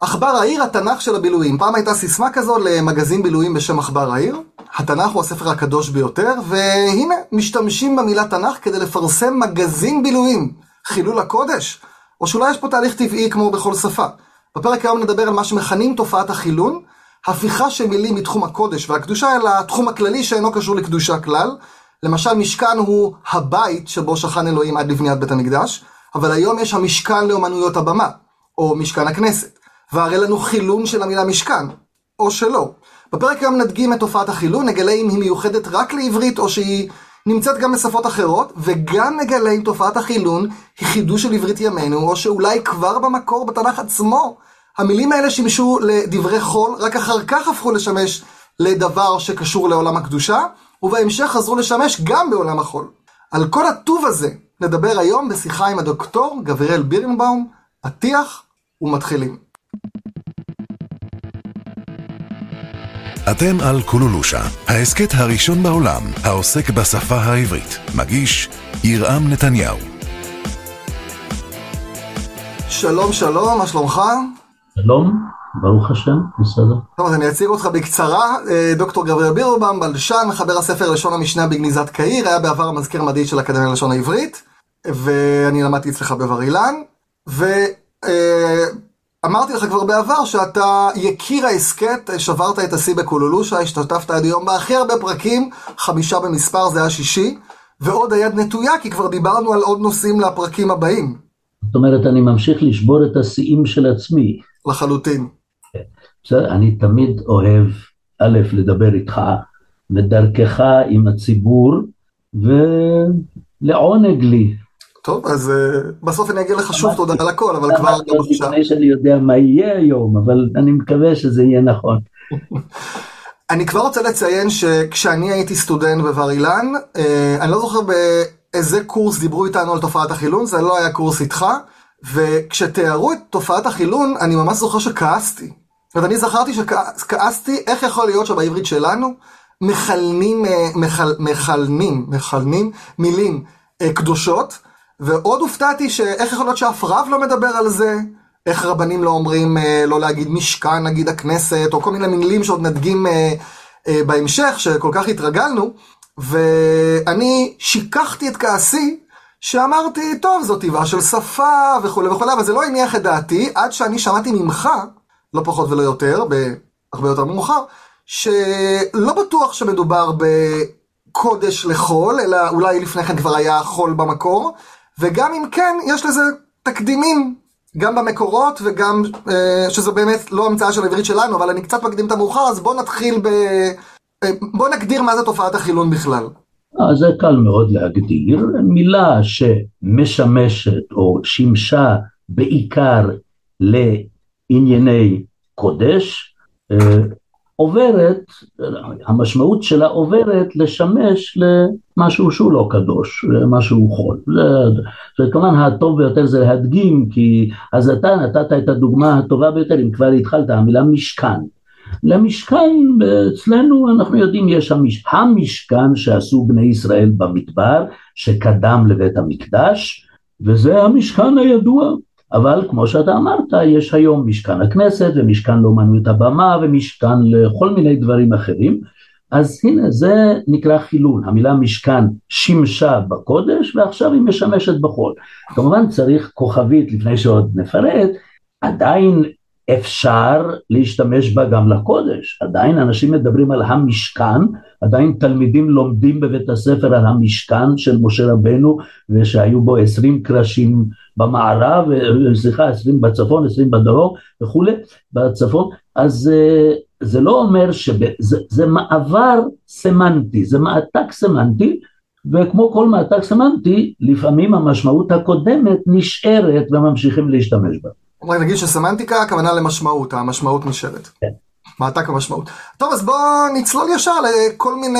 עכבר העיר, התנ"ך של הבילויים. פעם הייתה סיסמה כזו למגזין בילויים בשם עכבר העיר. התנ"ך הוא הספר הקדוש ביותר, והנה, משתמשים במילה תנ"ך כדי לפרסם מגזין בילויים. חילול הקודש? או שאולי יש פה תהליך טבעי כמו בכל שפה. בפרק היום נדבר על מה שמכנים תופעת החילון, הפיכה של מילים מתחום הקודש והקדושה אל התחום הכללי שאינו קשור לקדושה כלל. למשל, משכן הוא הבית שבו שכן אלוהים עד לבניית בית המקדש, אבל היום יש המשכן לאומנויות הבמה, או משכן הכנסת. והרי לנו חילון של המילה משכן, או שלא. בפרק היום נדגים את תופעת החילון, נגלה אם היא מיוחדת רק לעברית או שהיא נמצאת גם בשפות אחרות, וגם נגלה אם תופעת החילון היא חידוש של עברית ימינו, או שאולי כבר במקור בתנ"ך עצמו המילים האלה שימשו לדברי חול, רק אחר כך הפכו לשמש לדבר שקשור לעולם הקדושה, ובהמשך חזרו לשמש גם בעולם החול. על כל הטוב הזה נדבר היום בשיחה עם הדוקטור גבריאל בירנבאום, פתיח ומתחילים. אתם על קולולושה, ההסכת הראשון בעולם העוסק בשפה העברית. מגיש ירעם נתניהו. שלום שלום, מה שלומך? שלום, ברוך השם, בסדר. טוב, אז אני אציג אותך בקצרה. אה, דוקטור גבריאל בירובם, בלשן, מחבר הספר לשון המשנה בגניזת קהיר, היה בעבר המזכיר המדעי של האקדמיה ללשון העברית, ואני למדתי אצלך בבר אילן, ואמרתי לך כבר בעבר שאתה יקיר ההסכת, שברת את השיא בקולולושה, השתתפת עד היום בהכי הרבה פרקים, חמישה במספר, זה היה שישי, ועוד היד נטויה, כי כבר דיברנו על עוד נושאים לפרקים הבאים. זאת אומרת, אני ממשיך לשבור את השיאים של עצמי. לחלוטין. בסדר, אני תמיד אוהב, א', לדבר איתך, ודרכך עם הציבור, ולעונג לי. טוב, אז uh, בסוף אני אגיד לך שוב תודה על הכל, אבל כבר... לפני שאני יודע מה יהיה היום, אבל אני מקווה שזה יהיה נכון. אני כבר רוצה לציין שכשאני הייתי סטודנט בבר אילן, אה, אני לא זוכר באיזה קורס דיברו איתנו על תופעת החילון, זה לא היה קורס איתך, וכשתיארו את תופעת החילון, אני ממש זוכר שכעסתי. זאת אומרת, אני זכרתי שכעסתי, איך יכול להיות שבעברית שלנו מכלנים, אה, מחל, מכלנים, מכלנים מילים אה, קדושות, ועוד הופתעתי שאיך יכול להיות שאף רב לא מדבר על זה, איך רבנים לא אומרים אה, לא להגיד משכן, נגיד הכנסת, או כל מיני מילים שעוד נדגים בהמשך, שכל כך התרגלנו, ואני שיקחתי את כעסי שאמרתי, טוב, זו טבעה של שפה וכולי וכולי, אבל זה לא הניח את דעתי, עד שאני שמעתי ממך, לא פחות ולא יותר, בהרבה יותר מאוחר, שלא בטוח שמדובר בקודש לחול, אלא אולי לפני כן כבר היה חול במקור, וגם אם כן, יש לזה תקדימים, גם במקורות וגם, אה, שזו באמת לא המצאה של העברית שלנו, אבל אני קצת מקדים את המאוחר, אז בואו נתחיל ב... אה, בואו נגדיר מה זה תופעת החילון בכלל. אה, זה קל מאוד להגדיר, מילה שמשמשת או שימשה בעיקר לענייני קודש, עוברת, המשמעות שלה עוברת לשמש למשהו שהוא לא קדוש, משהו חול. זה כמובן הטוב ביותר זה להדגים, כי אז אתה נתת את הדוגמה הטובה ביותר, אם כבר התחלת, המילה משכן. למשכן אצלנו אנחנו יודעים יש המש... המשכן שעשו בני ישראל במדבר שקדם לבית המקדש וזה המשכן הידוע אבל כמו שאתה אמרת יש היום משכן הכנסת ומשכן לאומנות הבמה ומשכן לכל מיני דברים אחרים. אז הנה זה נקרא חילון המילה משכן שימשה בקודש ועכשיו היא משמשת בחול. כמובן צריך כוכבית לפני שעוד נפרט. עדיין אפשר להשתמש בה גם לקודש, עדיין אנשים מדברים על המשכן, עדיין תלמידים לומדים בבית הספר על המשכן של משה רבנו ושהיו בו עשרים קרשים במערב, סליחה עשרים בצפון, עשרים בדרום וכולי, בצפון, אז אה, זה לא אומר שזה זה מעבר סמנטי, זה מעתק סמנטי וכמו כל מעתק סמנטי לפעמים המשמעות הקודמת נשארת וממשיכים להשתמש בה. רק נגיד שסמנטיקה הכוונה למשמעות, המשמעות נשארת. כן. מעתק המשמעות. טוב, אז בואו נצלול ישר לכל מיני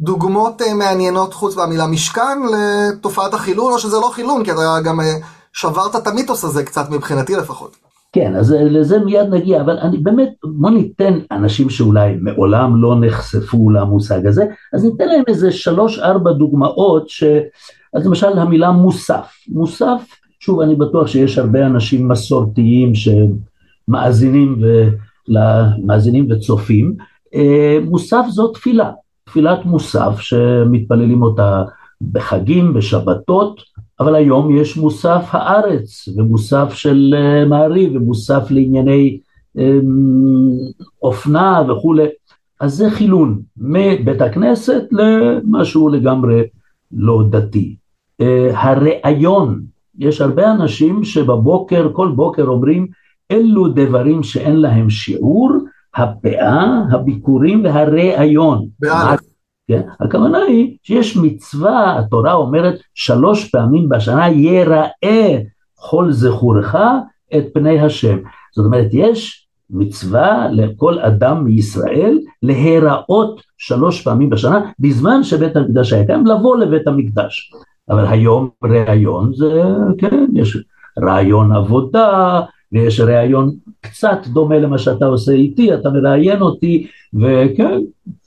דוגמות אה, מעניינות חוץ מהמילה משכן לתופעת החילון, או שזה לא חילון, כי אתה גם אה, שברת את המיתוס הזה קצת מבחינתי לפחות. כן, אז אה, לזה מיד נגיע, אבל אני באמת, בוא ניתן אנשים שאולי מעולם לא נחשפו למושג הזה, אז ניתן להם איזה שלוש ארבע דוגמאות, ש... אז למשל המילה מוסף, מוסף שוב, אני בטוח שיש הרבה אנשים מסורתיים ש, למאזינים, למאזינים וצופים, מוסף זו תפילה, תפילת מוסף שמתפללים אותה בחגים, בשבתות, אבל היום יש מוסף הארץ ומוסף של מעריב ומוסף לענייני אופנה וכולי, אז זה חילון מבית הכנסת למשהו לגמרי לא דתי. הראיון, יש הרבה אנשים שבבוקר, כל בוקר אומרים אלו דברים שאין להם שיעור, הפאה, הביקורים והראיון. כן? הכוונה היא שיש מצווה, התורה אומרת שלוש פעמים בשנה יראה כל זכורך את פני השם. זאת אומרת, יש מצווה לכל אדם מישראל להיראות שלוש פעמים בשנה, בזמן שבית המקדש היה קיים, לבוא לבית המקדש. אבל היום ראיון זה, כן, יש רעיון עבודה, ויש ראיון קצת דומה למה שאתה עושה איתי, אתה מראיין אותי, וכן,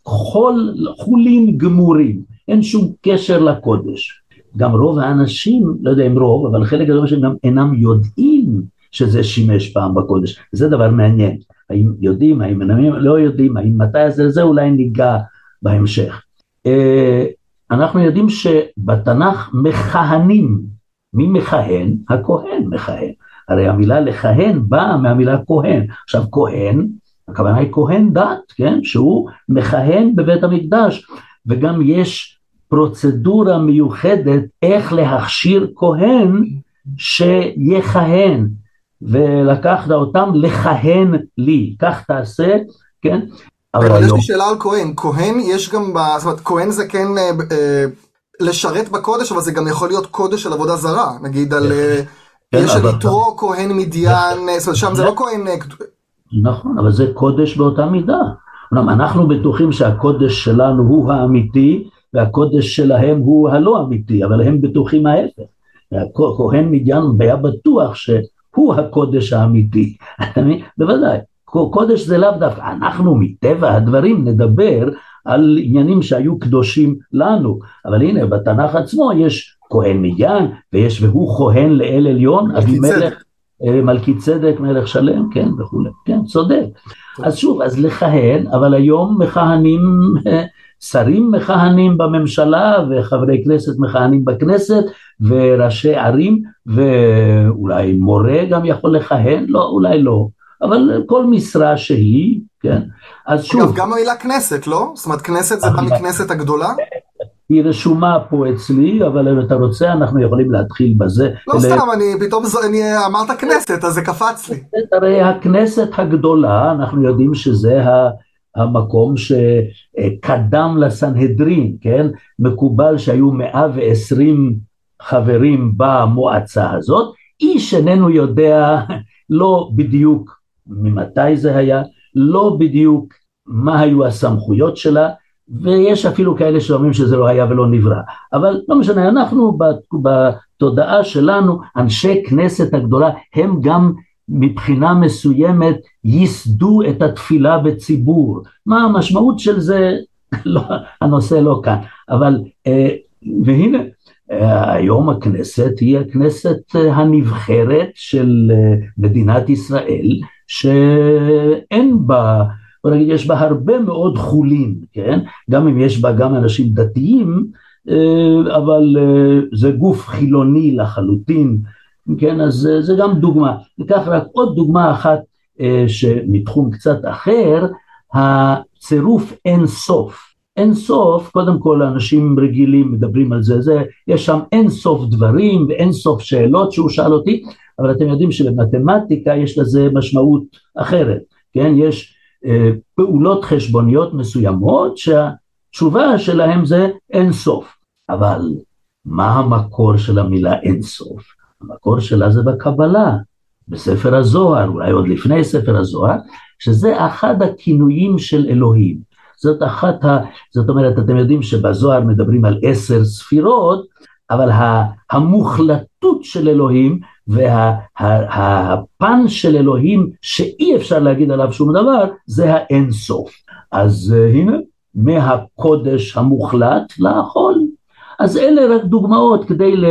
חול, חולין גמורים, אין שום קשר לקודש. גם רוב האנשים, לא יודע אם רוב, אבל חלק גדול שהם גם אינם יודעים שזה שימש פעם בקודש, זה דבר מעניין, האם יודעים, האם אינם לא יודעים, האם מתי זה, זה אולי ניגע בהמשך. אנחנו יודעים שבתנ"ך מכהנים, מי מכהן? הכהן מכהן, הרי המילה לכהן באה מהמילה כהן, עכשיו כהן, הכוונה היא כהן דת, כן, שהוא מכהן בבית המקדש, וגם יש פרוצדורה מיוחדת איך להכשיר כהן שיכהן, ולקחת אותם לכהן לי, כך תעשה, כן? אבל יש לי שאלה על כהן, כהן יש גם, זאת אומרת כהן זה כן אה, אה, לשרת בקודש, אבל זה גם יכול להיות קודש של עבודה זרה, נגיד על, אה, כן, יש על יתרו כהן מדיין, זאת אומרת שם זה לא כהן... נכון, אבל זה קודש באותה מידה. אנחנו בטוחים שהקודש שלנו הוא האמיתי, והקודש שלהם הוא הלא אמיתי, אבל הם בטוחים ההפך. כהן מדיין היה בטוח שהוא הקודש האמיתי, בוודאי, קודש זה לאו דווקא, אנחנו מטבע הדברים נדבר על עניינים שהיו קדושים לנו, אבל הנה בתנ"ך עצמו יש כהן מדיין, ויש והוא כהן לאל עליון, אבימלך, אה, מלכי צדק, מלך שלם, כן וכולי, כן צודק. אז שוב, אז לכהן, אבל היום מכהנים, שרים מכהנים בממשלה וחברי כנסת מכהנים בכנסת וראשי ערים ואולי מורה גם יכול לכהן, לא, אולי לא, אבל כל משרה שהיא, כן, אז שוב. אגב, גם המילה כנסת, לא? זאת אומרת, כנסת זה בא מכנסת הגדולה? היא רשומה פה אצלי, אבל אם אתה רוצה אנחנו יכולים להתחיל בזה. לא סתם, אני פתאום, אני אמרת כנסת, אז זה קפץ לי. הרי הכנסת הגדולה, אנחנו יודעים שזה המקום שקדם לסנהדרין, כן? מקובל שהיו 120 חברים במועצה הזאת, איש איננו יודע לא בדיוק ממתי זה היה, לא בדיוק מה היו הסמכויות שלה, ויש אפילו כאלה שאומרים שזה לא היה ולא נברא, אבל לא משנה, אנחנו בתודעה שלנו, אנשי כנסת הגדולה, הם גם מבחינה מסוימת ייסדו את התפילה בציבור. מה המשמעות של זה? לא, הנושא לא כאן, אבל אה, והנה היום הכנסת היא הכנסת הנבחרת של מדינת ישראל שאין בה בוא נגיד, יש בה הרבה מאוד חולין, כן? גם אם יש בה גם אנשים דתיים, אה, אבל אה, זה גוף חילוני לחלוטין, כן? אז אה, זה גם דוגמה. ניקח רק עוד דוגמה אחת מתחום קצת אחר, הצירוף אין סוף. אין סוף, קודם כל אנשים רגילים מדברים על זה, זה, יש שם אין סוף דברים ואין סוף שאלות שהוא שאל אותי, אבל אתם יודעים שבמתמטיקה יש לזה משמעות אחרת, כן? יש פעולות חשבוניות מסוימות שהתשובה שלהם זה אין סוף. אבל מה המקור של המילה אין סוף? המקור שלה זה בקבלה, בספר הזוהר, אולי עוד לפני ספר הזוהר, שזה אחד הכינויים של אלוהים. זאת אחת ה... זאת אומרת, אתם יודעים שבזוהר מדברים על עשר ספירות, אבל המוחלטות של אלוהים והפן של אלוהים שאי אפשר להגיד עליו שום דבר, זה האין סוף. אז uh, הנה, מהקודש המוחלט לאכול. אז אלה רק דוגמאות כדי ל,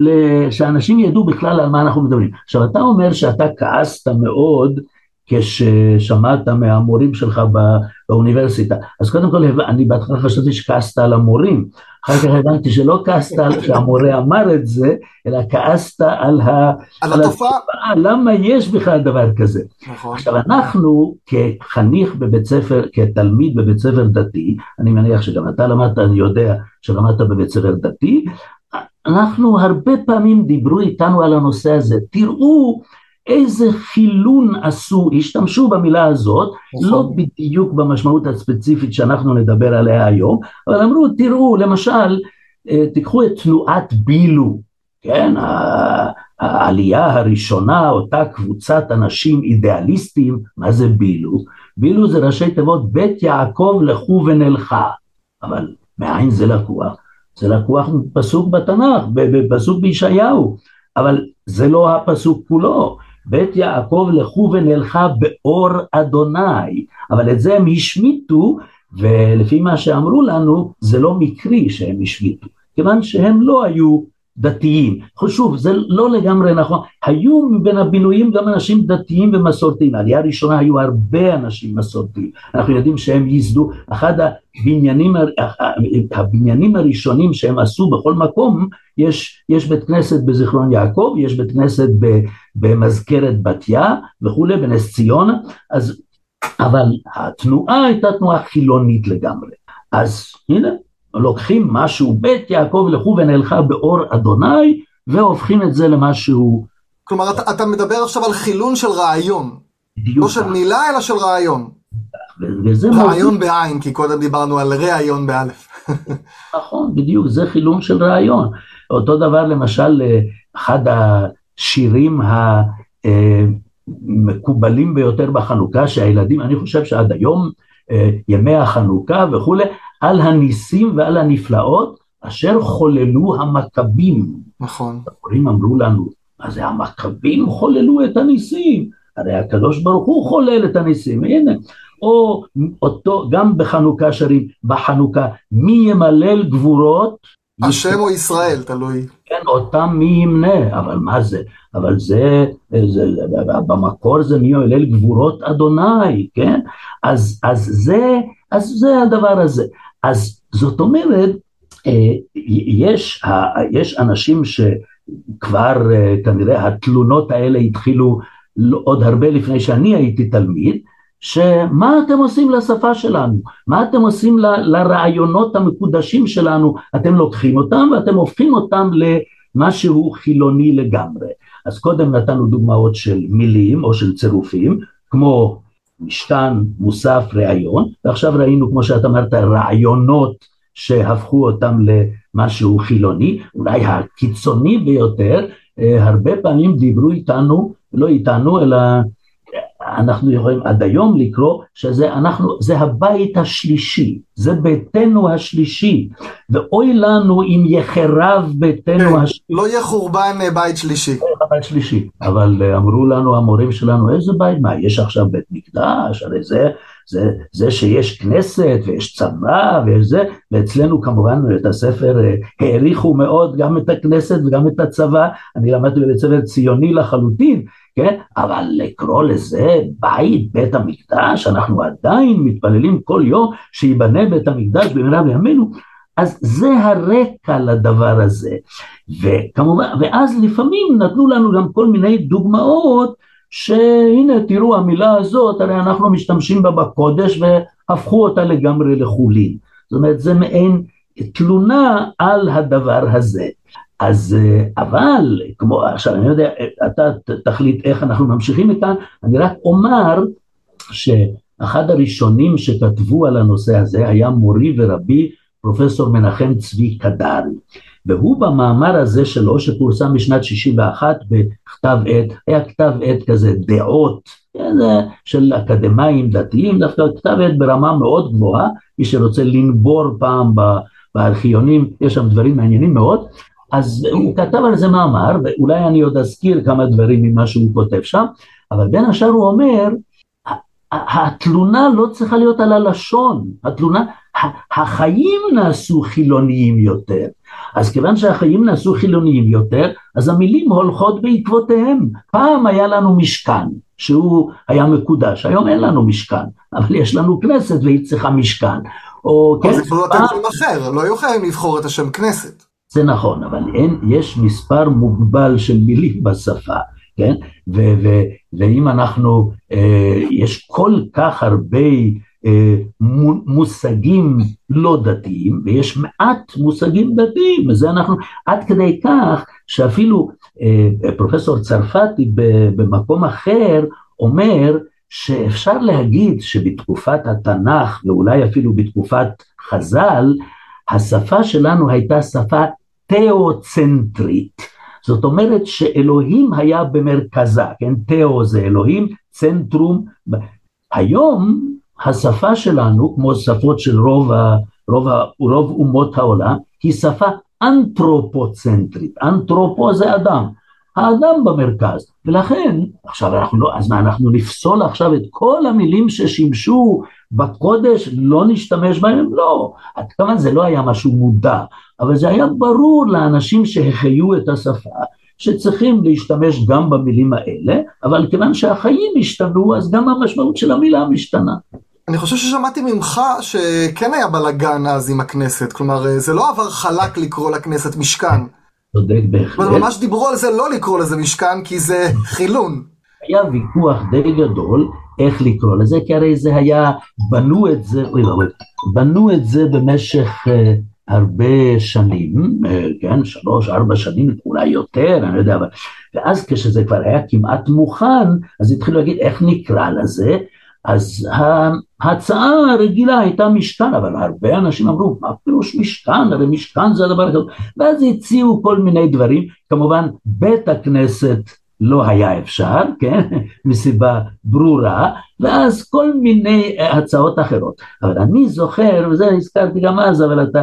ל, שאנשים ידעו בכלל על מה אנחנו מדברים. עכשיו אתה אומר שאתה כעסת מאוד כששמעת מהמורים שלך באוניברסיטה. אז קודם כל אני בהתחלה חשבתי שכעסת על המורים, אחר כך הבנתי שלא כעסת על שהמורה אמר את זה, אלא כעסת על, ה... על התופעה, למה יש בכלל דבר כזה. נכון, עכשיו אנחנו כחניך בבית ספר, כתלמיד בבית ספר דתי, אני מניח שגם אתה למדת, אני יודע שלמדת בבית ספר דתי, אנחנו הרבה פעמים דיברו איתנו על הנושא הזה, תראו איזה חילון עשו, השתמשו במילה הזאת, נכון. לא בדיוק במשמעות הספציפית שאנחנו נדבר עליה היום, אבל אמרו תראו למשל אה, תיקחו את תנועת בילו, כן, העלייה הראשונה, אותה קבוצת אנשים אידיאליסטים, מה זה בילו? בילו זה ראשי תיבות בית יעקב לכו ונלכה, אבל מאין זה לקוח? זה לקוח מפסוק בתנ"ך, בפסוק בישעיהו, אבל זה לא הפסוק כולו. בית יעקב לכו ונלכה באור אדוני, אבל את זה הם השמיטו, ולפי מה שאמרו לנו, זה לא מקרי שהם השמיטו, כיוון שהם לא היו דתיים. שוב, זה לא לגמרי נכון, היו מבין הבילויים גם אנשים דתיים ומסורתיים, העלייה הראשונה היו הרבה אנשים מסורתיים, אנחנו יודעים שהם ייסדו, אחד הבניינים, הבניינים הראשונים שהם עשו בכל מקום, יש, יש בית כנסת בזיכרון יעקב, יש בית כנסת במזכרת בתיה וכולי, בנס ציונה, אז, אבל התנועה הייתה תנועה חילונית לגמרי, אז הנה לוקחים משהו בית יעקב לכו ונלכה באור אדוני והופכים את זה למשהו. כלומר אתה, אתה מדבר עכשיו על חילון של רעיון, בדיוק לא של מילה אלא של רעיון, וזה רעיון בעין, כי קודם דיברנו על ראיון באלף, נכון, בדיוק, זה חילון של רעיון. אותו דבר למשל, אה, אחד השירים המקובלים ביותר בחנוכה, שהילדים, אני חושב שעד היום, אה, ימי החנוכה וכולי, על הניסים ועל הנפלאות אשר חוללו המכבים. נכון, המורים אמרו לנו, מה זה המכבים חוללו את הניסים? הרי הקדוש ברוך הוא חולל את הניסים, הנה. או אותו, גם בחנוכה שרים, בחנוכה, מי ימלל גבורות? השם או ישראל, תלוי, כן, אותם מי ימנה, אבל מה זה? אבל זה, זה במקור זה מי ימלל גבורות אדוני, כן? אז, אז, זה, אז זה הדבר הזה. אז זאת אומרת, אה, יש, יש אנשים שכבר אה, כנראה התלונות האלה התחילו עוד הרבה לפני שאני הייתי תלמיד, שמה אתם עושים לשפה שלנו? מה אתם עושים ל, לרעיונות המקודשים שלנו? אתם לוקחים אותם ואתם הופכים אותם למשהו חילוני לגמרי. אז קודם נתנו דוגמאות של מילים או של צירופים, כמו משכן, מוסף, ראיון, ועכשיו ראינו, כמו שאת אמרת, רעיונות שהפכו אותם למשהו חילוני, אולי הקיצוני ביותר, אה, הרבה פעמים דיברו איתנו, לא איתנו, אלא אנחנו יכולים עד היום לקרוא שזה אנחנו, זה הבית השלישי, זה ביתנו השלישי, ואוי לנו אם יחרב ביתנו כן, השלישי. לא יהיה חורבן אה, בית שלישי, בית שלישי, אבל אה, אמרו לנו המורים שלנו, איזה בית, מה, יש עכשיו בית מקדש, הרי זה, זה, זה שיש כנסת ויש צבא ויש זה, ואצלנו כמובן בבית הספר אה, העריכו מאוד גם את הכנסת וגם את הצבא, אני למדתי בבית ספר ציוני לחלוטין, כן, אבל לקרוא לזה בית, בית המקדש, אנחנו עדיין מתפללים כל יום שייבנה בית המקדש במהרה בימינו, אז זה הרקע לדבר הזה, וכמובן, ואז לפעמים נתנו לנו גם כל מיני דוגמאות שהנה תראו המילה הזאת הרי אנחנו משתמשים בה בקודש והפכו אותה לגמרי לחולין, זאת אומרת זה מעין תלונה על הדבר הזה, אז אבל כמו עכשיו אני לא יודע אתה תחליט איך אנחנו ממשיכים מכאן, אני רק אומר שאחד הראשונים שכתבו על הנושא הזה היה מורי ורבי פרופסור מנחם צבי קדרי, והוא במאמר הזה שלו שפורסם בשנת 61 בכתב עת, היה כתב עת כזה דעות של אקדמאים דתיים, דווקא כתב עת ברמה מאוד גבוהה, מי שרוצה לנבור פעם בארכיונים, יש שם דברים מעניינים מאוד, אז הוא כתב על זה מאמר, ואולי אני עוד אזכיר כמה דברים ממה שהוא כותב שם, אבל בין השאר הוא אומר, התלונה לא צריכה להיות על הלשון, התלונה, החיים נעשו חילוניים יותר. אז כיוון שהחיים נעשו חילוניים יותר, אז המילים הולכות בעקבותיהם. פעם היה לנו משכן, שהוא היה מקודש, היום אין לנו משכן, אבל יש לנו כנסת והיא צריכה משכן. או כן, זה יכולו לתת שם אחר, לא היו חייבים לבחור את השם כנסת. זה נכון, אבל אין, יש מספר מוגבל של מילים בשפה, כן? ו, ו, ואם אנחנו, אה, יש כל כך הרבה אה, מושגים לא דתיים, ויש מעט מושגים דתיים, וזה אנחנו, עד כדי כך שאפילו אה, פרופסור צרפתי במקום אחר אומר שאפשר להגיד שבתקופת התנ"ך ואולי אפילו בתקופת חז"ל, השפה שלנו הייתה שפה תיאוצנטרית. זאת אומרת שאלוהים היה במרכזה, כן? תיאו זה אלוהים, צנטרום. היום השפה שלנו, כמו שפות של רוב, ה, רוב, ה, רוב אומות העולם, היא שפה אנתרופוצנטרית. אנתרופו זה אדם, האדם במרכז, ולכן, עכשיו אנחנו לא, אז מה, אנחנו נפסול עכשיו את כל המילים ששימשו בקודש, לא נשתמש בהם? לא. עד כמה זה לא היה משהו מודע, אבל זה היה ברור לאנשים שהחיו את השפה, שצריכים להשתמש גם במילים האלה, אבל כיוון שהחיים השתנו, אז גם המשמעות של המילה משתנה. אני חושב ששמעתי ממך שכן היה בלאגן אז עם הכנסת, כלומר זה לא עבר חלק לקרוא לכנסת משכן. צודק בהחלט. ממש דיברו על זה לא לקרוא לזה משכן כי זה חילון. היה ויכוח די גדול איך לקרוא לזה, כי הרי זה היה, בנו את זה, אוי ואבוי, בנו את זה במשך uh, הרבה שנים, uh, כן, שלוש, ארבע שנים, אולי יותר, אני לא יודע, אבל, ואז כשזה כבר היה כמעט מוכן, אז התחילו להגיד איך נקרא לזה, אז ההצעה הרגילה הייתה משכן, אבל הרבה אנשים אמרו, מה פירוש משכן? הרי משכן זה הדבר הגדול. ואז הציעו כל מיני דברים, כמובן בית הכנסת לא היה אפשר, כן, מסיבה ברורה, ואז כל מיני הצעות אחרות. אבל אני זוכר, וזה הזכרתי גם אז, אבל אתה,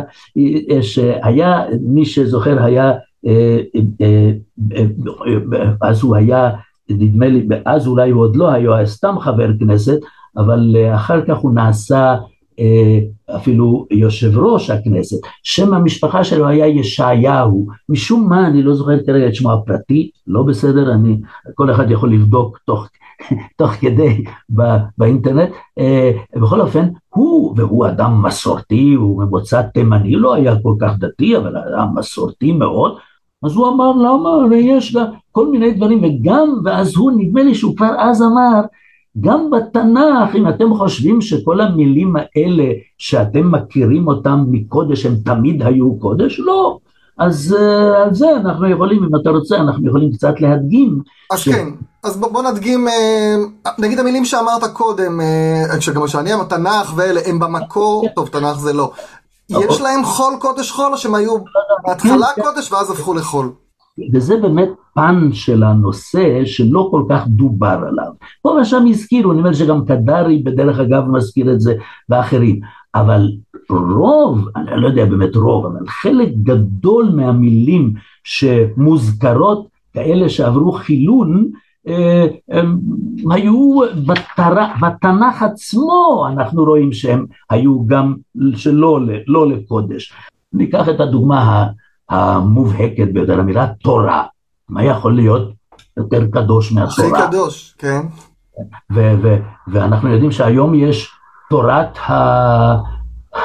שהיה, מי שזוכר היה, אה, אה, אה, אז הוא היה נדמה לי, אז אולי הוא עוד לא היה סתם חבר כנסת, אבל אה, אחר כך הוא נעשה אה, אפילו יושב ראש הכנסת. שם המשפחה שלו היה ישעיהו, משום מה, אני לא זוכר כרגע את שמו הפרטי, לא בסדר, אני, כל אחד יכול לבדוק תוך, תוך כדי בא, באינטרנט. אה, בכל אופן, הוא, והוא אדם מסורתי, הוא ממוצא תימני, לא היה כל כך דתי, אבל אדם מסורתי מאוד, אז הוא אמר למה? הרי יש לה כל מיני דברים וגם ואז הוא נדמה לי שהוא כבר אז אמר גם בתנ"ך אם אתם חושבים שכל המילים האלה שאתם מכירים אותם מקודש הם תמיד היו קודש? לא. אז uh, על זה אנחנו יכולים אם אתה רוצה אנחנו יכולים קצת להדגים. אז ש... כן. אז בוא, בוא נדגים uh, נגיד המילים שאמרת קודם uh, שגם שאני תנ"ך ואלה הם במקור טוב תנ"ך זה לא יש להם חול קודש חול, או שהם היו בהתחלה קודש ואז הפכו לחול? וזה באמת פן של הנושא שלא כל כך דובר עליו. פה ושם הזכירו, אני אומר שגם קדרי בדרך אגב מזכיר את זה, ואחרים. אבל רוב, אני לא יודע באמת רוב, אבל חלק גדול מהמילים שמוזכרות, כאלה שעברו חילון, הם היו בתנ"ך עצמו, אנחנו רואים שהם היו גם שלא לא לקודש. ניקח את הדוגמה המובהקת ביותר, המילה תורה. מה יכול להיות יותר קדוש מהתורה? הכי קדוש, כן. ואנחנו יודעים שהיום יש תורת ה...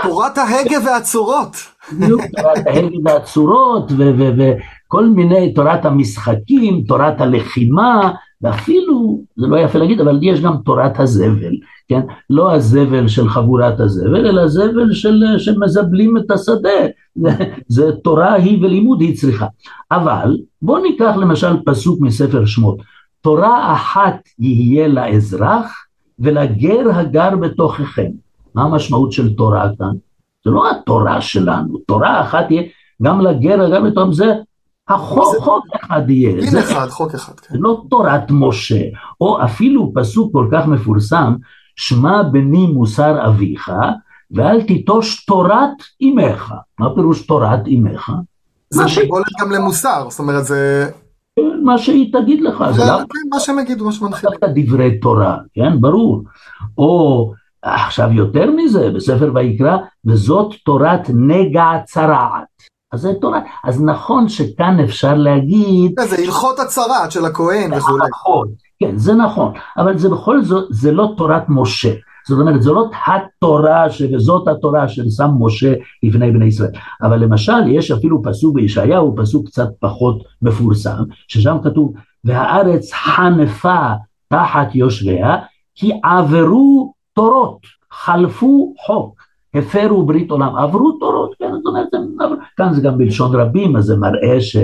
תורת ההגה והצורות. תורת ההגה והצורות, וכל מיני, תורת המשחקים, תורת הלחימה, ואפילו, זה לא יפה להגיד, אבל יש גם תורת הזבל, כן? לא הזבל של חבורת הזבל, אלא זבל של, שמזבלים את השדה. זה, זה תורה היא ולימוד היא צריכה. אבל בואו ניקח למשל פסוק מספר שמות. תורה אחת יהיה לאזרח ולגר הגר בתוככם. מה המשמעות של תורה כאן? זה לא התורה שלנו, תורה אחת תהיה גם לגר הגר בתוככם, זה החוק, חוק אחד יהיה. דין אחד, חוק אחד, כן. לא תורת משה, או אפילו פסוק כל כך מפורסם, שמע בני מוסר אביך, ואל תיטוש תורת אמך. מה פירוש תורת אמך? זה שיבולת גם למוסר, זאת אומרת זה... מה שהיא תגיד לך. זה לא... כן, מה שהם יגידו, מה שמנחילים. דווקא דברי תורה, כן, ברור. או עכשיו יותר מזה, בספר ויקרא, וזאת תורת נגע צרעת. אז זה תורה, אז נכון שכאן אפשר להגיד... זה הלכות הצרעת של הכהן וכולי. נכון, כן, זה נכון, אבל זה בכל זאת, זה לא תורת משה. זאת אומרת, זו לא התורה וזאת התורה ששם משה לפני בני ישראל. אבל למשל, יש אפילו פסוק בישעיהו, פסוק קצת פחות מפורסם, ששם כתוב, והארץ חנפה תחת יושביה, כי עברו תורות, חלפו חוק, הפרו ברית עולם, עברו תורות, אומרת, כאן זה גם בלשון רבים, אז זה מראה ש...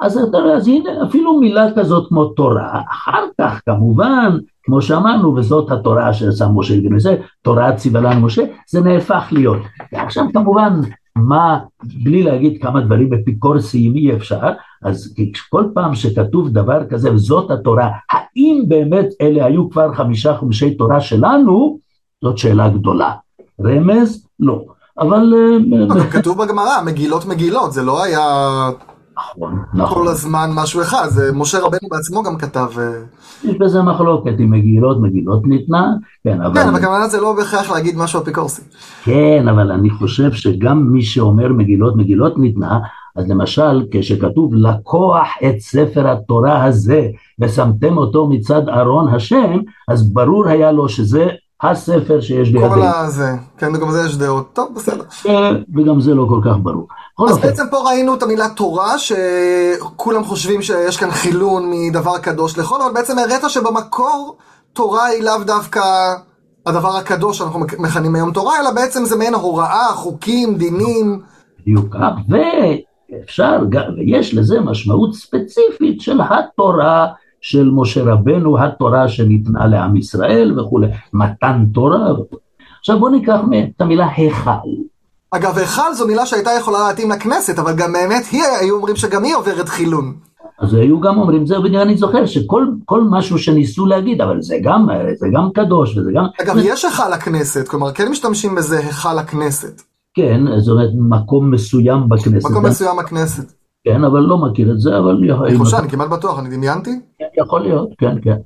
אז אתה אז הנה, אפילו מילה כזאת כמו תורה, אחר כך כמובן, כמו שאמרנו, וזאת התורה שעשה משה לבני ישראל, תורה ציווה לנו משה, זה נהפך להיות. ועכשיו כמובן, מה, בלי להגיד כמה דברים אפיקורסיים אי אפשר, אז כל פעם שכתוב דבר כזה, וזאת התורה, האם באמת אלה היו כבר חמישה חומשי תורה שלנו, זאת שאלה גדולה. רמז? לא. אבל... אה, כתוב בגמרא, מגילות מגילות, זה לא היה... נכון, נכון. כל הזמן משהו אחד, זה משה רבנו בעצמו גם כתב. אה, יש בזה מחלוקת עם מגילות, מגילות ניתנה, כן, אבל... כן, אבל כמובן זה לא בהכרח להגיד משהו אפיקורסי. כן, אבל אני חושב שגם מי שאומר מגילות, מגילות ניתנה, אז למשל, כשכתוב לקוח את ספר התורה הזה ושמתם אותו מצד ארון השם, אז ברור היה לו שזה הספר שיש בידינו. כל הזה, כן, וגם זה יש דעות, טוב, בסדר. וגם זה לא כל כך ברור. אז בעצם פה ראינו את המילה תורה, שכולם חושבים שיש כאן חילון מדבר קדוש לכל, אבל בעצם הראית שבמקור תורה היא לאו דווקא הדבר הקדוש שאנחנו מכנים היום תורה, אלא בעצם זה מעין הוראה, חוקים, דינים. בדיוק ואפשר, יש לזה משמעות ספציפית של התורה. של משה רבנו, התורה שניתנה לעם ישראל וכולי, מתן תורה. עכשיו בואו ניקח את המילה היכל. אגב, היכל זו מילה שהייתה יכולה להתאים לכנסת, אבל גם באמת היא, היו אומרים שגם היא עוברת חילון. אז היו גם אומרים, זה בדיוק אני זוכר, שכל משהו שניסו להגיד, אבל זה גם, זה גם קדוש וזה גם... אגב, יש היכל הכנסת, כלומר, כן משתמשים בזה היכל הכנסת. כן, זאת אומרת, מקום מסוים בכנסת. מקום מסוים בכנסת. כן, אבל לא מכיר את זה, אבל... אני חושב, אני כמעט בטוח, אני דמיינתי? כן, יכול להיות, כן, כן.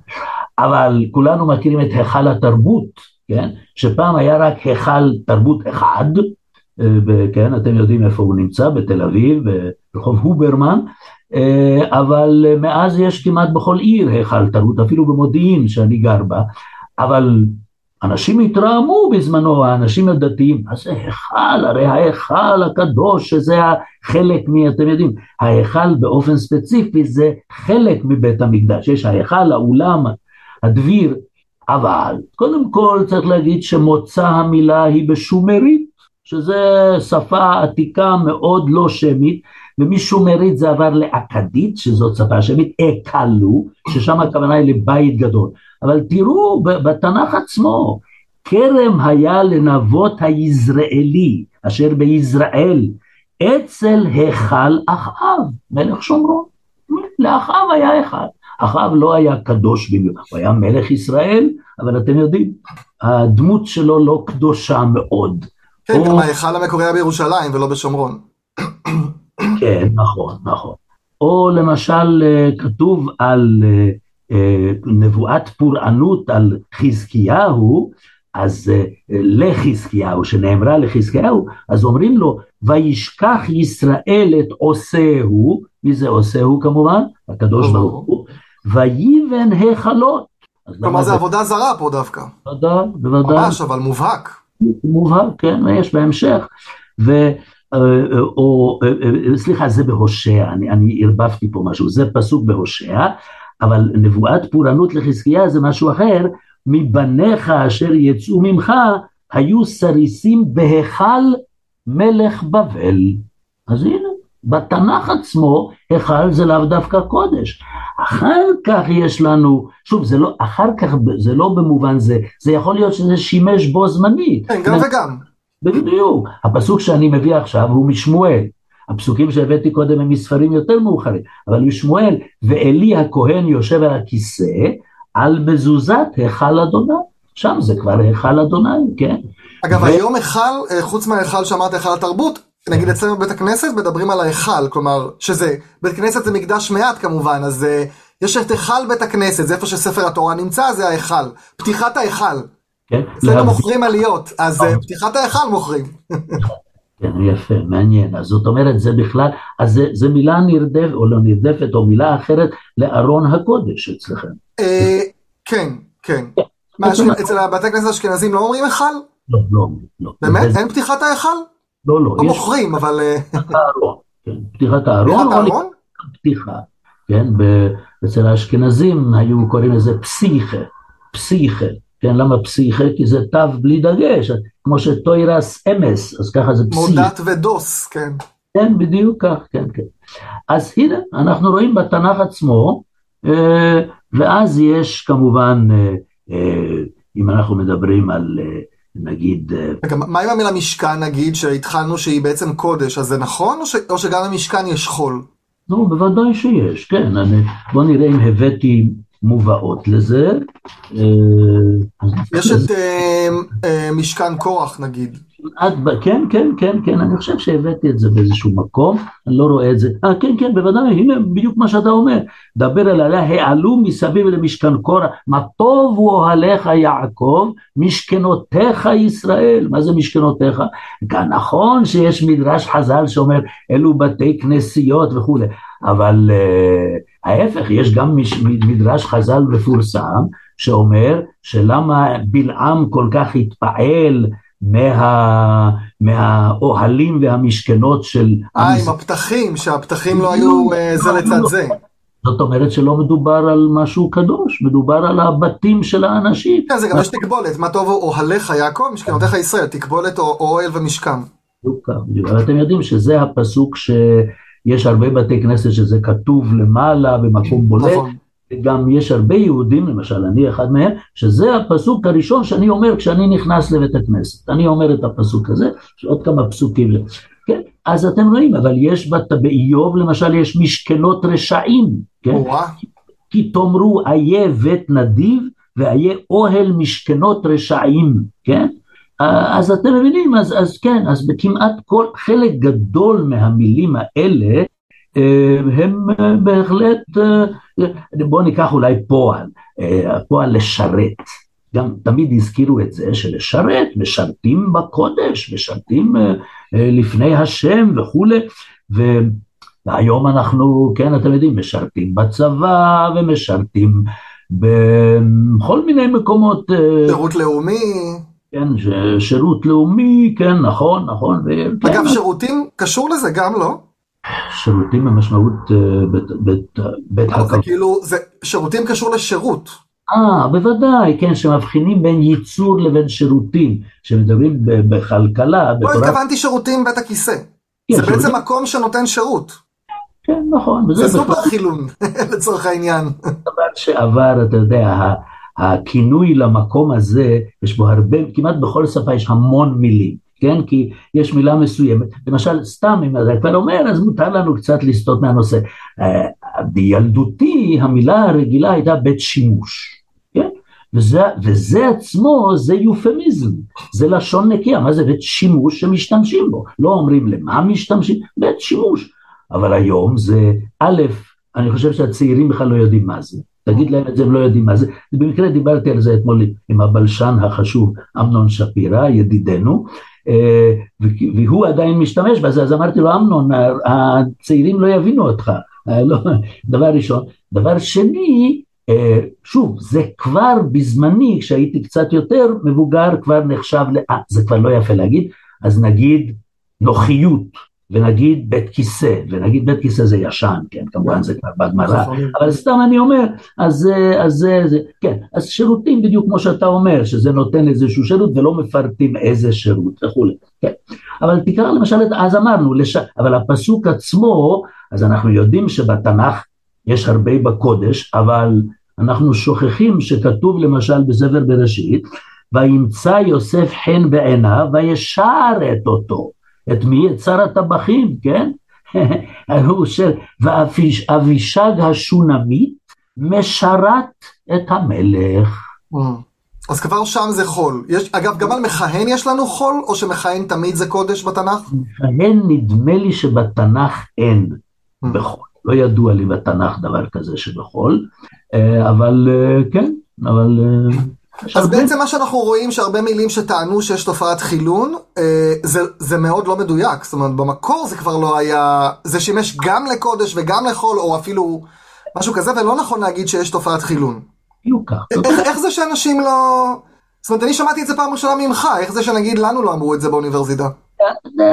אבל כולנו מכירים את היכל התרבות, כן? שפעם היה רק היכל תרבות אחד, וכן, אתם יודעים איפה הוא נמצא, בתל אביב, ברחוב הוברמן, אבל מאז יש כמעט בכל עיר היכל תרבות, אפילו במודיעין שאני גר בה, אבל אנשים התרעמו בזמנו, האנשים הדתיים, מה זה היכל? הרי ההיכל הקדוש, שזה החלק מ... אתם יודעים, ההיכל באופן ספציפי זה חלק מבית המקדש, יש ההיכל, האולם, הדביר, אבל קודם כל צריך להגיד שמוצא המילה היא בשומרית, שזה שפה עתיקה מאוד לא שמית, ומשומרית זה עבר לאכדית, שזאת שפה שמית, אקלו, ששם הכוונה היא לבית גדול. אבל תראו בתנ"ך עצמו, כרם היה לנבות היזרעאלי, אשר ביזרעאל, אצל היכל אחאב, מלך שומרון. לאחאב היה היכל. אחאב לא היה קדוש במיוחד, הוא היה מלך ישראל, אבל אתם יודעים, הדמות שלו לא קדושה מאוד. כן, גם ההיכל המקורי היה בירושלים ולא בשומרון. כן, נכון, נכון. או למשל אה, כתוב על אה, אה, נבואת פורענות על חזקיהו, אז לחזקיהו, שנאמרה לחזקיהו, אז אומרים לו, וישכח ישראל את עושהו, מי זה עושהו כמובן? הקדוש ברוך הוא, ויבן היכלות. כלומר זה עבודה זרה פה דווקא. בוודאי, בוודאי. ממש, אבל מובהק. מובהק, כן, יש בהמשך. ו... או, סליחה, זה בהושע, אני, אני ערבבתי פה משהו, זה פסוק בהושע, אבל נבואת פורענות לחזקיה זה משהו אחר, מבניך אשר יצאו ממך היו סריסים בהיכל מלך בבל. אז הנה, בתנ"ך עצמו, היכל זה לאו דווקא קודש. אחר כך יש לנו, שוב, זה לא, אחר כך זה לא במובן זה, זה יכול להיות שזה שימש בו זמנית. כן, גם וגם. בדיוק. הפסוק שאני מביא עכשיו הוא משמואל. הפסוקים שהבאתי קודם הם מספרים יותר מאוחרים, אבל משמואל, ואלי הכהן יושב על הכיסא על מזוזת היכל אדוני. שם זה כבר היכל אדוני, כן? אגב, ו... היום היכל, אה, חוץ מההיכל שאמרת היכל התרבות, נגיד אצלנו בבית הכנסת מדברים על ההיכל, כלומר, שזה, בית כנסת זה מקדש מעט כמובן, אז uh, יש את היכל בית הכנסת, זה איפה שספר התורה נמצא, זה ההיכל. פתיחת ההיכל. כן? אצלנו להבדיל- מוכרים עליות, אז אה, פתיחת ההיכל מוכרים. כן, יפה, מעניין. אז זאת אומרת, זה בכלל, אז זה, זה מילה נרדפת, או לא נרדפת, או מילה אחרת לארון הקודש אצלכם. אה, כן, כן. אשכנ- אצל הבתי כנסת האשכנזים לא אומרים היכל? לא, לא, לא. באמת? זה- אין פתיחת ההיכל? לא, לא, לא מוכרים, אבל... אה, פתיחת הארון. כן, פתיחת הארון, פתיחת הארון? פתיחה. כן, אצל האשכנזים היו קוראים לזה פסיכה, פסיכה. כן, למה פסיכה? כי זה תו בלי דגש, כמו שטוירס אמס, אז ככה זה פסיכה. מודעת ודוס, כן. כן, בדיוק כך, כן, כן. אז הנה, אנחנו רואים בתנ"ך עצמו, אה, ואז יש כמובן, אה, אה, אם אנחנו מדברים על, נגיד, רגע, מה עם המילה משכן נגיד, שהתחלנו שהיא בעצם קודש, אז זה נכון, או, ש... או שגם למשכן יש חול? נו, בוודאי שיש, כן, אני, בוא נראה אם הבאתי מובאות לזה. אה, יש את אה, אה, משכן קורח נגיד. ב- כן, כן, כן, כן, אני חושב שהבאתי את זה באיזשהו מקום, אני לא רואה את זה. אה, כן, כן, בוודאי, הנה בדיוק מה שאתה אומר. דבר אל עליה, העלו מסביב למשכן קורח, מה טובו אוהליך יעקב, משכנותיך ישראל. מה זה משכנותיך? כאן נכון שיש מדרש חז"ל שאומר, אלו בתי כנסיות וכולי, אבל uh, ההפך, יש גם מש, מדרש חז"ל מפורסם, שאומר שלמה בלעם כל כך התפעל מה, מהאוהלים והמשכנות של אה, עם. הפתחים, שהפתחים לא היו אה, זה לצד זה. זאת אומרת שלא מדובר על משהו קדוש, מדובר על הבתים של האנשים. כן, זה גם יש תקבולת, מה טוב אוהליך יעקב, משכנותיך ישראל, תקבולת או או אוהל. אבל אתם יודעים שזה הפסוק שיש הרבה בתי כנסת שזה כתוב למעלה במקום בולט, נכון. גם יש הרבה יהודים, למשל אני אחד מהם, שזה הפסוק הראשון שאני אומר כשאני נכנס לבית הכנסת. אני אומר את הפסוק הזה, יש עוד כמה פסוקים. כן, אז אתם רואים, אבל יש בת- באיוב למשל יש משכנות רשעים, כן? כי תאמרו איה בית נדיב ואיה אוהל משכנות רשעים, כן? אז אתם מבינים, אז, אז כן, אז בכמעט כל, חלק גדול מהמילים האלה הם אה, בהחלט, אה, בואו ניקח אולי פועל, אה, הפועל לשרת, גם תמיד הזכירו את זה שלשרת, משרתים בקודש, משרתים אה, אה, לפני השם וכולי. והיום אנחנו, כן, אתם יודעים, משרתים בצבא ומשרתים בכל מיני מקומות, אה, שירות לאומי. כן, שירות לאומי, כן, נכון, נכון, אגב, שירותים קשור לזה גם, לא? שירותים במשמעות אה, בית- אבל זה. כאילו, זה- שירותים קשור לשירות. אה, בוודאי, כן, שמבחינים בין ייצור לבין שירותים, שמדברים בכלכלה, לא התכוונתי שירותים בית הכיסא. כן, זה בעצם שירותים, מקום שנותן שירות. כן, נכון, זה סופר חילון, לצורך העניין. דבר שעבר, אתה יודע, הכינוי למקום הזה, יש בו הרבה, כמעט בכל שפה יש המון מילים, כן? כי יש מילה מסוימת, למשל, סתם אם אתה כבר אומר, אז מותר לנו קצת לסטות מהנושא. אה, בילדותי המילה הרגילה הייתה בית שימוש, כן? וזה, וזה עצמו זה יופמיזם, זה לשון נקייה, מה זה בית שימוש שמשתמשים בו, לא אומרים למה משתמשים, בית שימוש, אבל היום זה א', אני חושב שהצעירים בכלל לא יודעים מה זה. תגיד להם את זה, הם לא יודעים מה זה. במקרה דיברתי על זה אתמול עם הבלשן החשוב אמנון שפירא, ידידנו, והוא עדיין משתמש בזה, אז אמרתי לו, אמנון, הצעירים לא יבינו אותך. אה, לא, דבר ראשון. דבר שני, אה, שוב, זה כבר בזמני, כשהייתי קצת יותר מבוגר, כבר נחשב, אה, זה כבר לא יפה להגיד, אז נגיד נוחיות. ונגיד בית כיסא, ונגיד בית כיסא זה ישן, כן, כמובן זה כבר בגמרא, נכון. אבל סתם אני אומר, אז זה, כן, אז שירותים בדיוק כמו שאתה אומר, שזה נותן איזשהו שירות ולא מפרטים איזה שירות וכולי, כן, אבל תקרא למשל, אז אמרנו, לש... אבל הפסוק עצמו, אז אנחנו יודעים שבתנ"ך יש הרבה בקודש, אבל אנחנו שוכחים שכתוב למשל בספר בראשית, וימצא יוסף חן בעיניו וישרת אותו. את מי? את שר הטבחים, כן? הוא של, ואבישג השונמית משרת את המלך. אז כבר שם זה חול. יש, אגב, גם על מכהן יש לנו חול, או שמכהן תמיד זה קודש בתנ"ך? מכהן נדמה לי שבתנ"ך אין Mm. בחול. לא ידוע לי בתנ"ך דבר כזה שבחול, אה, אבל אה, כן, אבל... אז. בעצם מה שאנחנו רואים שהרבה מילים שטענו שיש תופעת חילון, אה, זה, זה מאוד לא מדויק. זאת אומרת, במקור זה כבר לא היה, זה שימש גם לקודש וגם לחול, או אפילו משהו כזה, ולא נכון להגיד שיש תופעת חילון. בדיוק. איך, איך זה שאנשים לא... זאת אומרת, אני שמעתי את זה פעם ראשונה ממך, איך זה שנגיד לנו לא אמרו את זה באוניברסיטה?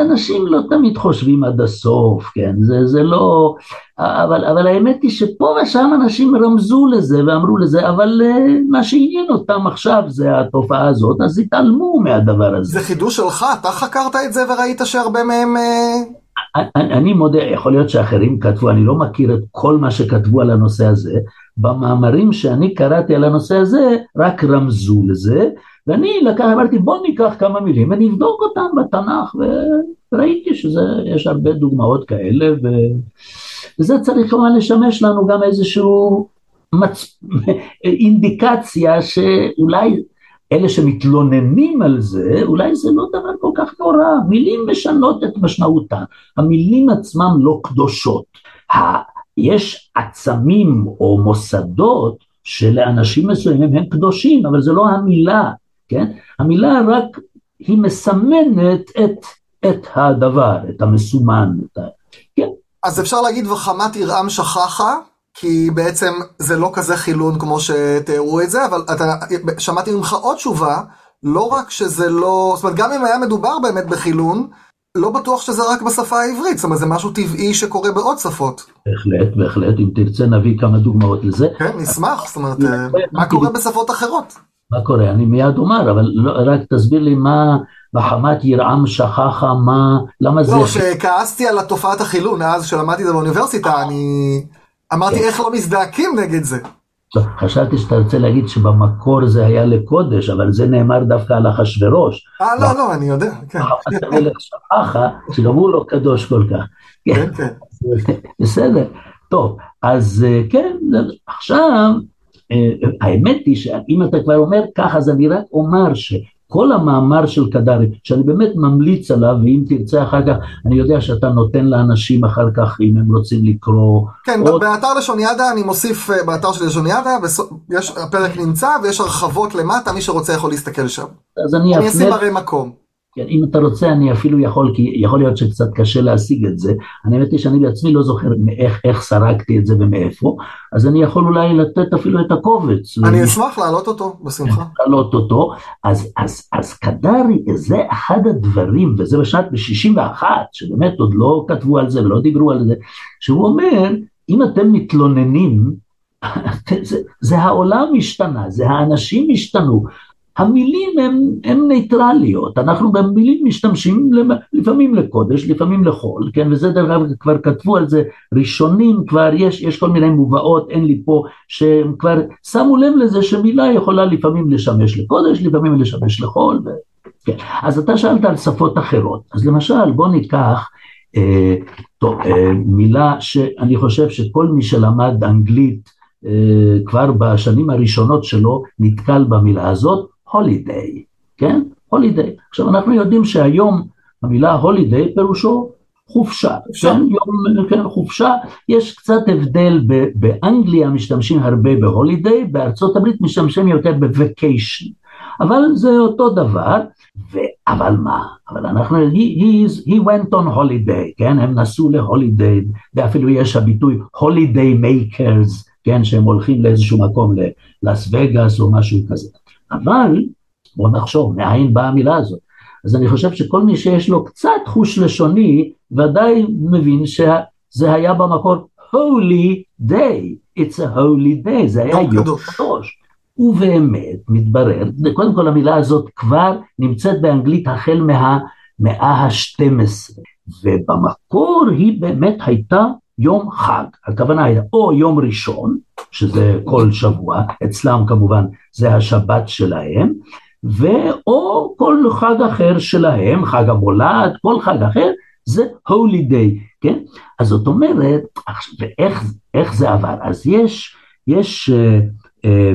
אנשים לא תמיד חושבים עד הסוף, כן, זה, זה לא... אבל, אבל האמת היא שפה ושם אנשים רמזו לזה ואמרו לזה, אבל uh, מה שעניין אותם עכשיו זה התופעה הזאת, אז התעלמו מהדבר הזה. זה חידוש שלך, אתה חקרת את זה וראית שהרבה מהם... Uh... אני, אני מודה, יכול להיות שאחרים כתבו, אני לא מכיר את כל מה שכתבו על הנושא הזה, במאמרים שאני קראתי על הנושא הזה, רק רמזו לזה, ואני לקח, אמרתי בוא ניקח כמה מילים ונבדוק אותם בתנ"ך, וראיתי שיש הרבה דוגמאות כאלה, ו... וזה צריך כמובן לשמש לנו גם איזשהו מצ... אינדיקציה שאולי אלה שמתלוננים על זה, אולי זה לא דבר כל כך נורא, מילים משנות את משמעותן, המילים עצמם לא קדושות. יש עצמים או מוסדות שלאנשים מסוימים הם קדושים, אבל זה לא המילה, כן? המילה רק, היא מסמנת את, את הדבר, את המסומן, את ה... כן. אז אפשר להגיד וחמת ירעם שכחה, כי בעצם זה לא כזה חילון כמו שתיארו את זה, אבל אתה, שמעתי ממך עוד תשובה, לא רק שזה לא, זאת אומרת גם אם היה מדובר באמת בחילון, לא בטוח שזה רק בשפה העברית, זאת אומרת זה משהו טבעי שקורה בעוד שפות. בהחלט, בהחלט, אם תרצה נביא כמה דוגמאות לזה. כן, נשמח, זאת אומרת, אה, מה קורה בשפות אחרות? מה קורה? אני מיד אומר, אבל לא, רק תסביר לי מה בחמת ירעם שכחה, מה, למה זה... לא, שכעסתי על תופעת החילון, אז שלמדתי את זה באוניברסיטה, אני אמרתי איך לא מזדעקים נגד זה. חשבתי שאתה רוצה להגיד שבמקור זה היה לקודש, אבל זה נאמר דווקא על אחשורוש. אה, לא, לא, אני יודע, כן. המלך שכחה, שגם הוא לא קדוש כל כך. כן, כן. בסדר. טוב, אז אה, כן, עכשיו, האמת היא שאם אתה כבר אומר ככה, אז אני רק אומר ש... כל המאמר של קדרי, שאני באמת ממליץ עליו, ואם תרצה אחר כך, אני יודע שאתה נותן לאנשים אחר כך, אם הם רוצים לקרוא. כן, עוד... באתר לשון ידה, אני מוסיף, אה, באתר של לשון ידה, יש, הפרק נמצא ויש הרחבות למטה, מי שרוצה יכול להסתכל שם. אז אני, אני אשים הרי מקום. כן, אם אתה רוצה אני אפילו יכול, כי יכול להיות שקצת קשה להשיג את זה, אני האמת היא שאני בעצמי לא זוכר מאיך, איך סרקתי את זה ומאיפה, אז אני יכול אולי לתת אפילו את הקובץ. אני אשמח להעלות אותו, בשמחה. להעלות אותו, אז, אז, אז קדרי, זה אחד הדברים, וזה בשנת ב-61, שבאמת עוד לא כתבו על זה ולא דיברו על זה, שהוא אומר, אם אתם מתלוננים, זה, זה העולם השתנה, זה האנשים השתנו, המילים הן ניטרליות, אנחנו במילים משתמשים לפעמים לקודש, לפעמים לחול, כן, וזה דרך אגב כבר כתבו על זה ראשונים, כבר יש, יש כל מיני מובאות, אין לי פה, שהם כבר שמו לב לזה שמילה יכולה לפעמים לשמש לקודש, לפעמים לשמש לחול, ו... כן. אז אתה שאלת על שפות אחרות, אז למשל בוא ניקח אה, טוב, אה, מילה שאני חושב שכל מי שלמד אנגלית אה, כבר בשנים הראשונות שלו נתקל במילה הזאת, הולידיי, כן? הולידיי. עכשיו אנחנו יודעים שהיום המילה הולידיי פירושו חופשה, כן? יום, כן, חופשה, יש קצת הבדל, באנגליה משתמשים הרבה בהולידיי, בארצות הברית משתמשים יותר בווקיישן, אבל זה אותו דבר, ו... אבל מה, אבל אנחנו, he, he, is, he went on holiday, כן, הם נסעו להולידיי, ואפילו יש הביטוי holiday makers, כן, שהם הולכים לאיזשהו מקום, ללאס וגאס או משהו כזה. אבל בוא נחשוב, מאין באה המילה הזאת? אז אני חושב שכל מי שיש לו קצת חוש לשוני, ודאי מבין שזה היה במקור holy day, it's a holy day, זה היה יום קדוש. ובאמת, מתברר, קודם כל המילה הזאת כבר נמצאת באנגלית החל מהמאה ה-12, ובמקור היא באמת הייתה יום חג, הכוונה הייתה או יום ראשון, שזה כל שבוע, אצלם כמובן זה השבת שלהם, ואו כל חג אחר שלהם, חג המולד, כל חג אחר, זה הולי דיי, כן? אז זאת אומרת, ואיך זה עבר? אז יש, יש אה, אה,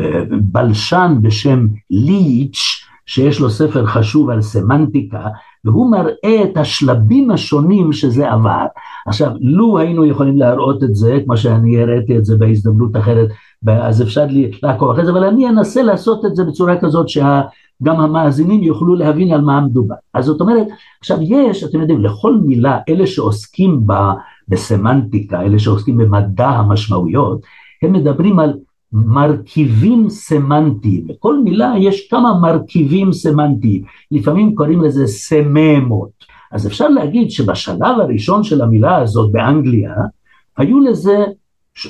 אה, בלשן בשם ליץ', שיש לו ספר חשוב על סמנטיקה, והוא מראה את השלבים השונים שזה עבר. עכשיו, לו היינו יכולים להראות את זה, כמו שאני הראיתי את זה בהזדמנות אחרת אז אפשר לעקוב אחרי זה, אבל אני אנסה לעשות את זה בצורה כזאת שגם המאזינים יוכלו להבין על מה מדובר. אז זאת אומרת, עכשיו יש, אתם יודעים, לכל מילה, אלה שעוסקים בסמנטיקה, אלה שעוסקים במדע המשמעויות, הם מדברים על מרכיבים סמנטיים, לכל מילה יש כמה מרכיבים סמנטיים, לפעמים קוראים לזה סממות. אז אפשר להגיד שבשלב הראשון של המילה הזאת באנגליה, היו לזה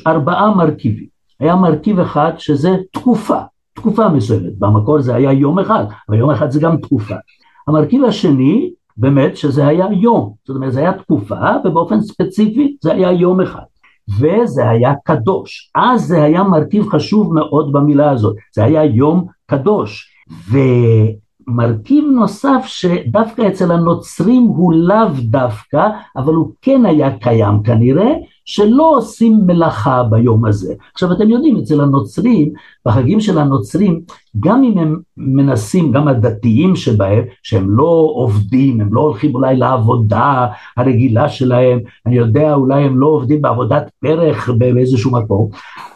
ארבעה מרכיבים. היה מרכיב אחד שזה תקופה, תקופה מסוימת, במקור זה היה יום אחד, אבל יום אחד זה גם תקופה. המרכיב השני, באמת שזה היה יום, זאת אומרת זה היה תקופה ובאופן ספציפי זה היה יום אחד. וזה היה קדוש. אז זה היה מרכיב חשוב מאוד במילה הזאת, זה היה יום קדוש. ומרכיב נוסף שדווקא אצל הנוצרים הוא לאו דווקא, אבל הוא כן היה קיים כנראה, שלא עושים מלאכה ביום הזה. עכשיו אתם יודעים, אצל הנוצרים, בחגים של הנוצרים, גם אם הם מנסים, גם הדתיים שבהם, שהם לא עובדים, הם לא הולכים אולי לעבודה הרגילה שלהם, אני יודע, אולי הם לא עובדים בעבודת פרח באיזשהו מקום,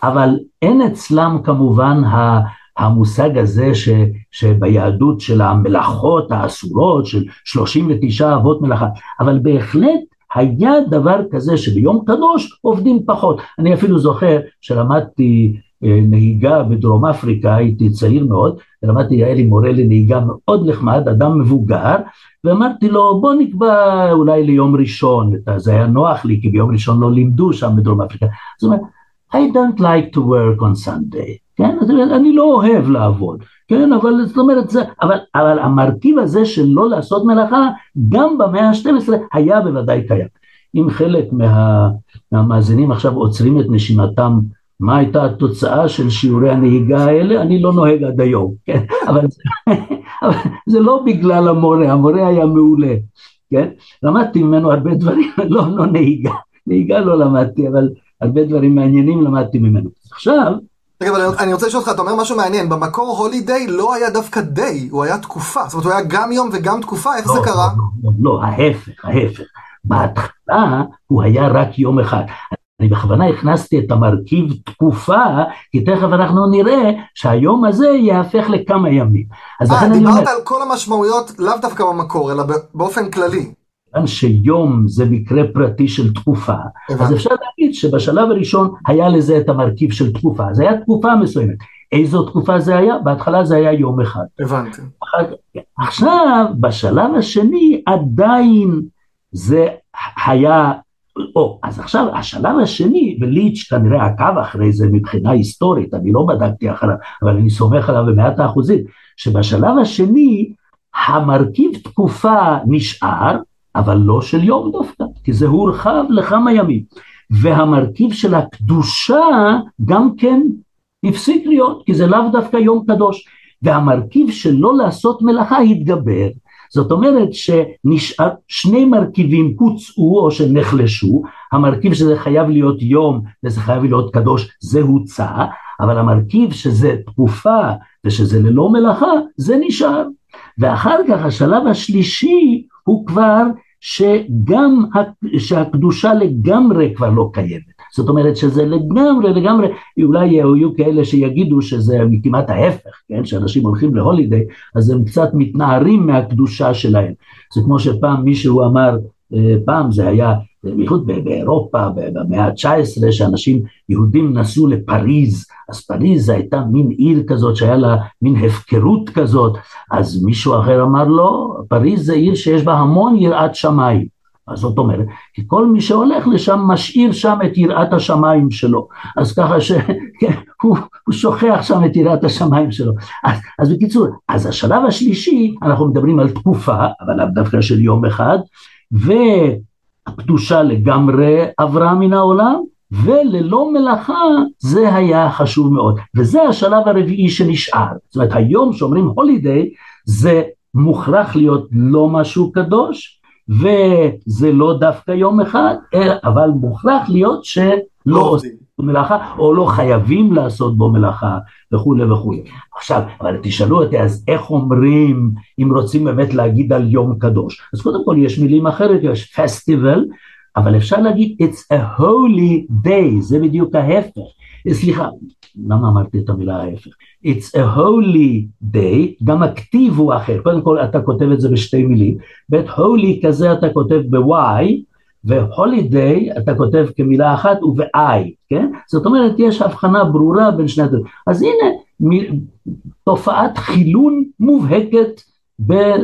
אבל אין אצלם כמובן ה... המושג הזה ש, שביהדות של המלאכות האסורות, של 39 אבות מלאכה, אבל בהחלט היה דבר כזה שביום קדוש עובדים פחות. אני אפילו זוכר שלמדתי אה, נהיגה בדרום אפריקה, הייתי צעיר מאוד, למדתי, היה לי מורה לנהיגה מאוד נחמד, אדם מבוגר, ואמרתי לו בוא נקבע אולי ליום ראשון, זה היה נוח לי כי ביום ראשון לא לימדו שם בדרום אפריקה, זאת אומרת, I don't like to work on Sunday, כן? אני לא אוהב לעבוד, כן? אבל זאת אומרת, זה, אבל, אבל המרכיב הזה של לא לעשות מלאכה, גם במאה ה-12 היה בוודאי קיים. אם חלק מה, מהמאזינים עכשיו עוצרים את נשימתם, מה הייתה התוצאה של שיעורי הנהיגה האלה? אני לא נוהג עד היום, כן? אבל, אבל זה לא בגלל המורה, המורה היה מעולה, כן? למדתי ממנו הרבה דברים, לא, לא נהיגה, נהיגה לא למדתי, אבל הרבה דברים מעניינים למדתי ממנו. עכשיו, רגע, אבל אני רוצה לשאול אותך, אתה אומר משהו מעניין, במקור הולידיי לא היה דווקא דיי, הוא היה תקופה, זאת אומרת הוא היה גם יום וגם תקופה, איך לא, זה קרה? לא, לא, לא, לא, ההפך, ההפך. בהתחלה הוא היה רק יום אחד. אני בכוונה הכנסתי את המרכיב תקופה, כי תכף אנחנו נראה שהיום הזה יהפך לכמה ימים. אה, דיברת אומר... על כל המשמעויות לאו דווקא במקור, אלא באופן כללי. כיוון שיום זה מקרה פרטי של תקופה. אז אפשר להגיד שבשלב הראשון היה לזה את המרכיב של תקופה, זה היה תקופה מסוימת. איזו תקופה זה היה? בהתחלה זה היה יום אחד. הבנתי. עכשיו, בשלב השני עדיין זה היה, או, אז עכשיו השלב השני, וליץ' כנראה עקב אחרי זה מבחינה היסטורית, אני לא בדקתי אחריו, אבל אני סומך עליו במאת האחוזים, שבשלב השני המרכיב תקופה נשאר, אבל לא של יום דווקא, כי זה הורחב לכמה ימים. והמרכיב של הקדושה גם כן הפסיק להיות, כי זה לאו דווקא יום קדוש. והמרכיב של לא לעשות מלאכה התגבר. זאת אומרת שנשאר, שני מרכיבים הוצאו או שנחלשו, המרכיב שזה חייב להיות יום וזה חייב להיות קדוש זה הוצא, אבל המרכיב שזה תקופה ושזה ללא מלאכה זה נשאר. ואחר כך השלב השלישי הוא כבר שגם שהקדושה לגמרי כבר לא קיימת. זאת אומרת שזה לגמרי לגמרי, אולי יהיו כאלה שיגידו שזה כמעט ההפך, כן? שאנשים הולכים להולידיי אז הם קצת מתנערים מהקדושה שלהם. זה כמו שפעם מישהו אמר, פעם זה היה בייחוד באירופה במאה ה-19 שאנשים יהודים נסעו לפריז. אז פריז הייתה מין עיר כזאת שהיה לה מין הפקרות כזאת. אז מישהו אחר אמר לו פריז זה עיר שיש בה המון יראת שמיים. אז זאת אומרת, כי כל מי שהולך לשם משאיר שם את יראת השמיים שלו, אז ככה שהוא כן, שוכח שם את יראת השמיים שלו. אז, אז בקיצור, אז השלב השלישי, אנחנו מדברים על תקופה, אבל לאו דווקא של יום אחד, ו... הקדושה לגמרי עברה מן העולם, וללא מלאכה זה היה חשוב מאוד. וזה השלב הרביעי שנשאר. זאת אומרת, היום שאומרים הולידיי, זה מוכרח להיות לא משהו קדוש, וזה לא דווקא יום אחד, אבל מוכרח להיות שלא לא עושים. מלאכה, או לא חייבים לעשות בו מלאכה, וכולי וכולי. עכשיו, אבל תשאלו אותי, אז איך אומרים, אם רוצים באמת להגיד על יום קדוש? אז קודם כל יש מילים אחרת, יש פסטיבל, אבל אפשר להגיד it's a holy day, זה בדיוק ההפך. סליחה, למה אמרתי את המילה ההפך? It's a holy day, גם הכתיב הוא אחר, קודם כל אתה כותב את זה בשתי מילים, בית holy כזה אתה כותב ב-y, ו-holiday אתה כותב כמילה אחת וב-i, כן? זאת אומרת יש הבחנה ברורה בין שני הדברים. אז הנה מ- תופעת חילון מובהקת ב-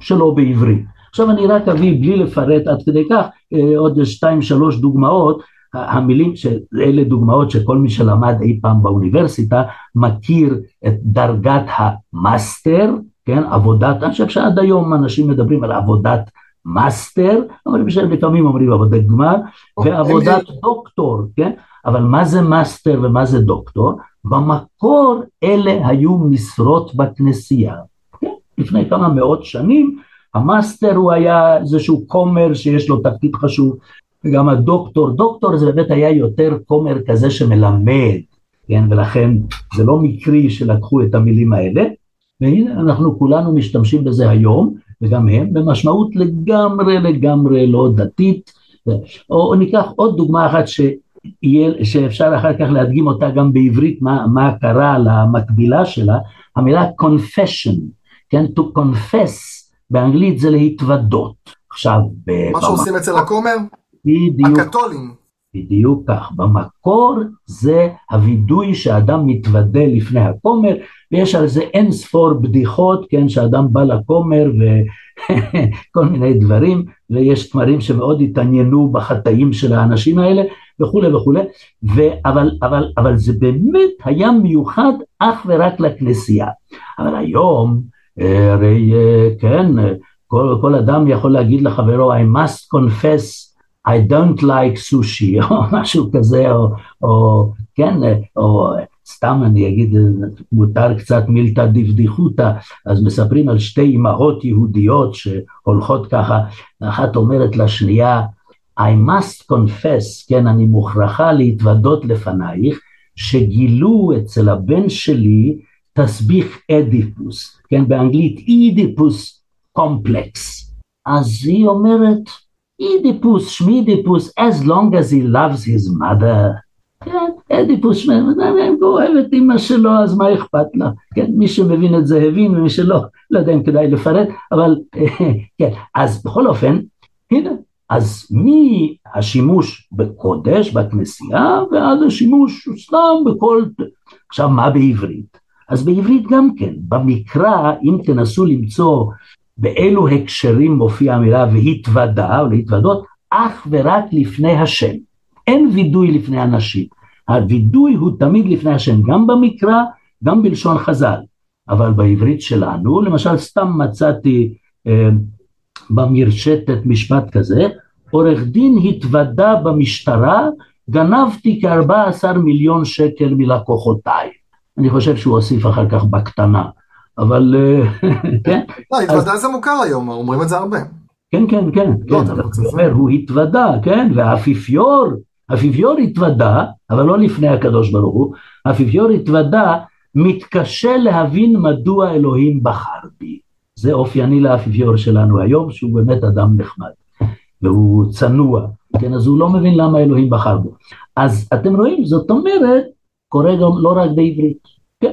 שלא בעברית. עכשיו אני רק אביא בלי לפרט עד כדי כך אה, עוד שתיים שלוש דוגמאות המילים, אלה דוגמאות שכל מי שלמד אי פעם באוניברסיטה מכיר את דרגת המאסטר, כן, עבודת, אני חושב שעד היום אנשים מדברים על עבודת מאסטר, אבל לפעמים אומרים עבודת גמר, ועבודת דוקטור, כן, אבל מה זה מאסטר ומה זה דוקטור? במקור אלה היו משרות בכנסייה, כן? לפני כמה מאות שנים המאסטר הוא היה איזשהו כומר שיש לו תפקיד חשוב, וגם הדוקטור, דוקטור זה באמת היה יותר כומר כזה שמלמד, כן, ולכן זה לא מקרי שלקחו את המילים האלה, והנה אנחנו כולנו משתמשים בזה היום, וגם הם, במשמעות לגמרי לגמרי לא דתית, או, ניקח עוד דוגמה אחת שיהיה, שאפשר אחר כך להדגים אותה גם בעברית, מה, מה קרה למקבילה שלה, המילה confession, כן, to confess באנגלית זה להתוודות. עכשיו, מה שעושים אצל הכומר? בדיוק, הקתולים. בדיוק כך, במקור זה הווידוי שאדם מתוודה לפני הכומר, ויש על זה אין ספור בדיחות, כן, שאדם בא לכומר וכל מיני דברים, ויש תמרים שמאוד התעניינו בחטאים של האנשים האלה, וכולי וכולי, אבל, אבל, אבל זה באמת היה מיוחד אך ורק לכנסייה. אבל היום, הרי אה, כן, כל, כל אדם יכול להגיד לחברו, I must confess I don't like sushi, או משהו כזה, או, או כן, או סתם אני אגיד, מותר קצת מילתא דבדיחותא, אז מספרים על שתי אמהות יהודיות שהולכות ככה, אחת אומרת לשנייה, I must confess, כן, אני מוכרחה להתוודות לפנייך, שגילו אצל הבן שלי תסביך אדיפוס, כן, באנגלית אידיפוס קומפלקס. אז היא אומרת, אידיפוס, שמידיפוס, as long as he loves his mother. כן, אדיפוס, אוהב את אמא שלו, אז מה אכפת לה? כן, מי שמבין את זה הבין, ומי שלא, לא יודע אם כדאי לפרט, אבל כן, אז בכל אופן, הנה, אז מהשימוש בקודש, בכנסייה, ועד השימוש סתם בכל... עכשיו, מה בעברית? אז בעברית גם כן, במקרא, אם תנסו למצוא באילו הקשרים מופיעה המילה והתוודה או להתוודות, אך ורק לפני השם. אין וידוי לפני אנשים. הווידוי הוא תמיד לפני השם, גם במקרא, גם בלשון חז"ל. אבל בעברית שלנו, למשל סתם מצאתי אה, במרשתת משפט כזה, עורך דין התוודה במשטרה, גנבתי כ-14 מיליון שקל מלקוחותיי. אני חושב שהוא הוסיף אחר כך בקטנה. אבל כן. לא, התוודה זה מוכר היום, אומרים את זה הרבה. כן, כן, כן, כן, אבל הוא התוודה, כן, והאפיפיור, האפיפיור התוודה, אבל לא לפני הקדוש ברוך הוא, האפיפיור התוודה, מתקשה להבין מדוע אלוהים בחר בי. זה אופייני לאפיפיור שלנו היום, שהוא באמת אדם נחמד, והוא צנוע, כן, אז הוא לא מבין למה אלוהים בחר בו. אז אתם רואים, זאת אומרת, קורה גם לא רק בעברית, כן.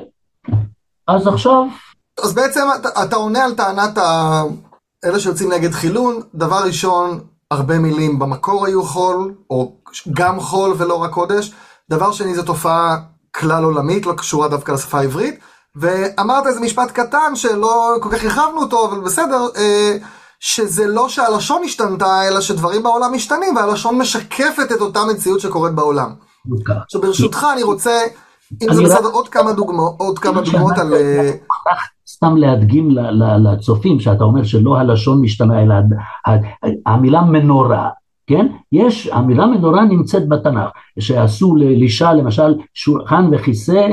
אז עכשיו אז בעצם אתה, אתה עונה על טענת ה... אלה שיוצאים נגד חילון, דבר ראשון, הרבה מילים במקור היו חול, או גם חול ולא רק קודש. דבר שני, זו תופעה כלל עולמית, לא קשורה דווקא לשפה העברית. ואמרת איזה משפט קטן שלא כל כך הרחבנו אותו, אבל בסדר, אה, שזה לא שהלשון השתנתה, אלא שדברים בעולם משתנים, והלשון משקפת את אותה מציאות שקורית בעולם. עכשיו ברשותך אני רוצה, אם זה בסדר, עוד כמה דוגמאות על... סתם להדגים לצופים, שאתה אומר שלא הלשון משתנה, אלא המילה מנורה, כן? יש, המילה מנורה נמצאת בתנ"ך, שעשו לאישה למשל שולחן וכיסא,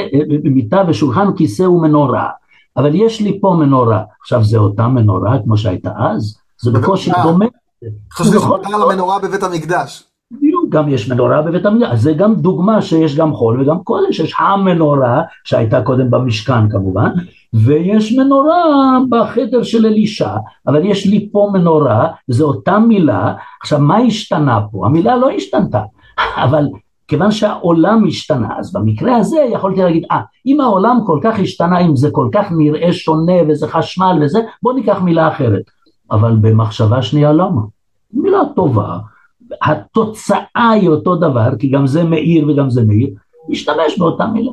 מיטה ושולחן, כיסא ומנורה, אבל יש לי פה מנורה, עכשיו זה אותה מנורה כמו שהייתה אז? זה בקושי דומה. חשבתי על המנורה בבית המקדש. בדיוק, גם יש מנורה בבית המקדש, זה גם דוגמה שיש גם חול וגם קודש, יש המנורה שהייתה קודם במשכן כמובן, ויש מנורה בחדר של אלישע, אבל יש לי פה מנורה, זו אותה מילה, עכשיו מה השתנה פה? המילה לא השתנתה, אבל כיוון שהעולם השתנה, אז במקרה הזה יכולתי להגיד, אה, אם העולם כל כך השתנה, אם זה כל כך נראה שונה וזה חשמל וזה, בוא ניקח מילה אחרת. אבל במחשבה שנייה למה? מילה טובה, התוצאה היא אותו דבר, כי גם זה מאיר וגם זה מאיר, נשתמש באותה מילה.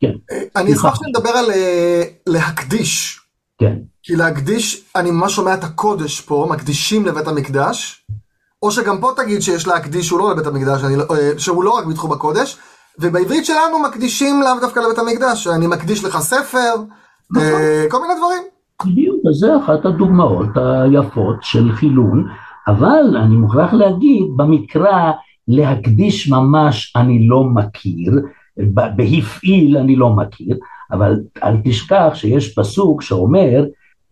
כן. אני אשמח שנדבר על אה, להקדיש. כן. כי להקדיש, אני ממש שומע את הקודש פה, מקדישים לבית המקדש, או שגם פה תגיד שיש להקדיש שהוא לא לבית המקדש, אני, לא, אה, שהוא לא רק בתחום הקודש, ובעברית שלנו מקדישים לאו דווקא לבית המקדש, אני מקדיש לך ספר, נכון. אה, כל מיני דברים. בדיוק, זה אחת הדוגמאות היפות של חילון, אבל אני מוכרח להגיד, במקרא להקדיש ממש אני לא מכיר, בהפעיל אני לא מכיר, אבל אל תשכח שיש פסוק שאומר,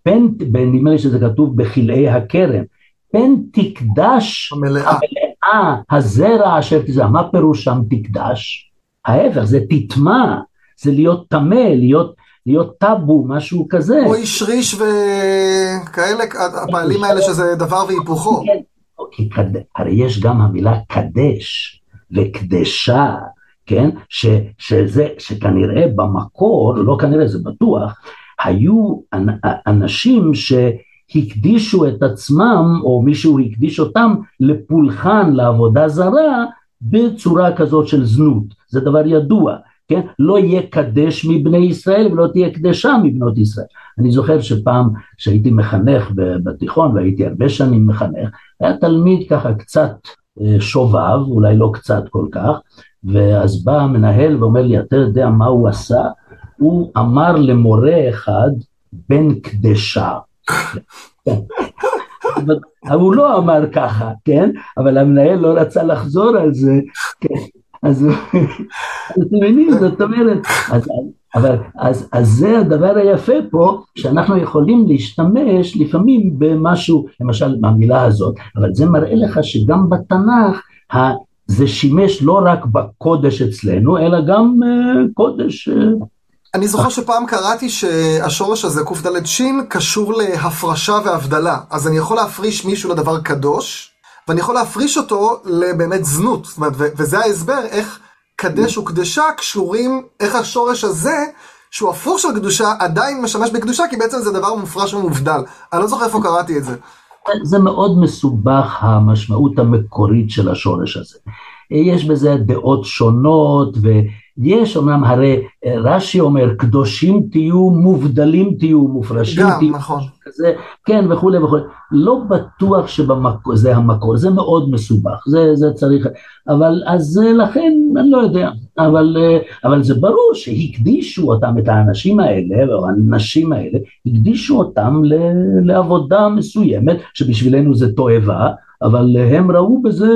פן, נדמה לי שזה כתוב בכלאי הכרם, פן תקדש המלאה, המלאה הזרע אשר תזרע, מה פירוש שם תקדש? ההפך, זה תטמע, זה להיות טמא, להיות, להיות טאבו, משהו כזה. או איש ריש וכאלה, הפעלים האלה שזה דבר והיפוכו. כן, הרי יש גם המילה קדש וקדשה, כן? ש, שזה, שכנראה במקור, לא כנראה, זה בטוח, היו אנשים שהקדישו את עצמם, או מישהו הקדיש אותם לפולחן, לעבודה זרה, בצורה כזאת של זנות. זה דבר ידוע, כן? לא יהיה קדש מבני ישראל ולא תהיה קדשה מבנות ישראל. אני זוכר שפעם שהייתי מחנך בתיכון, והייתי הרבה שנים מחנך, היה תלמיד ככה קצת אה, שובב, אולי לא קצת כל כך, ואז בא המנהל ואומר לי, אתה יודע מה הוא עשה? הוא אמר למורה אחד, בן קדשה. הוא לא אמר ככה, כן? אבל המנהל לא רצה לחזור על זה, כן? אז אתם מבינים, זאת אומרת, אז, אבל אז, אז זה הדבר היפה פה, שאנחנו יכולים להשתמש לפעמים במשהו, למשל במילה הזאת, אבל זה מראה לך שגם בתנ"ך זה שימש לא רק בקודש אצלנו, אלא גם uh, קודש. Uh... אני זוכר שפעם קראתי שהשורש הזה, קד ש, קשור להפרשה והבדלה. אז אני יכול להפריש מישהו לדבר קדוש, ואני יכול להפריש אותו לבאמת זנות. זאת אומרת, וזה ההסבר איך קדש וקדשה קשורים, איך השורש הזה, שהוא הפוך של קדושה, עדיין משמש בקדושה, כי בעצם זה דבר מופרש ומובדל. אני לא זוכר איפה קראתי את זה. זה מאוד מסובך המשמעות המקורית של השורש הזה. יש בזה דעות שונות ויש אומנם הרי רש"י אומר קדושים תהיו מובדלים תהיו מופרשים גם, תהיו נכון. כזה, כן וכולי וכולי לא בטוח שזה המקור זה מאוד מסובך זה, זה צריך אבל אז לכן אני לא יודע. אבל, אבל זה ברור שהקדישו אותם את האנשים האלה או הנשים האלה הקדישו אותם לעבודה מסוימת שבשבילנו זה תועבה אבל הם ראו בזה,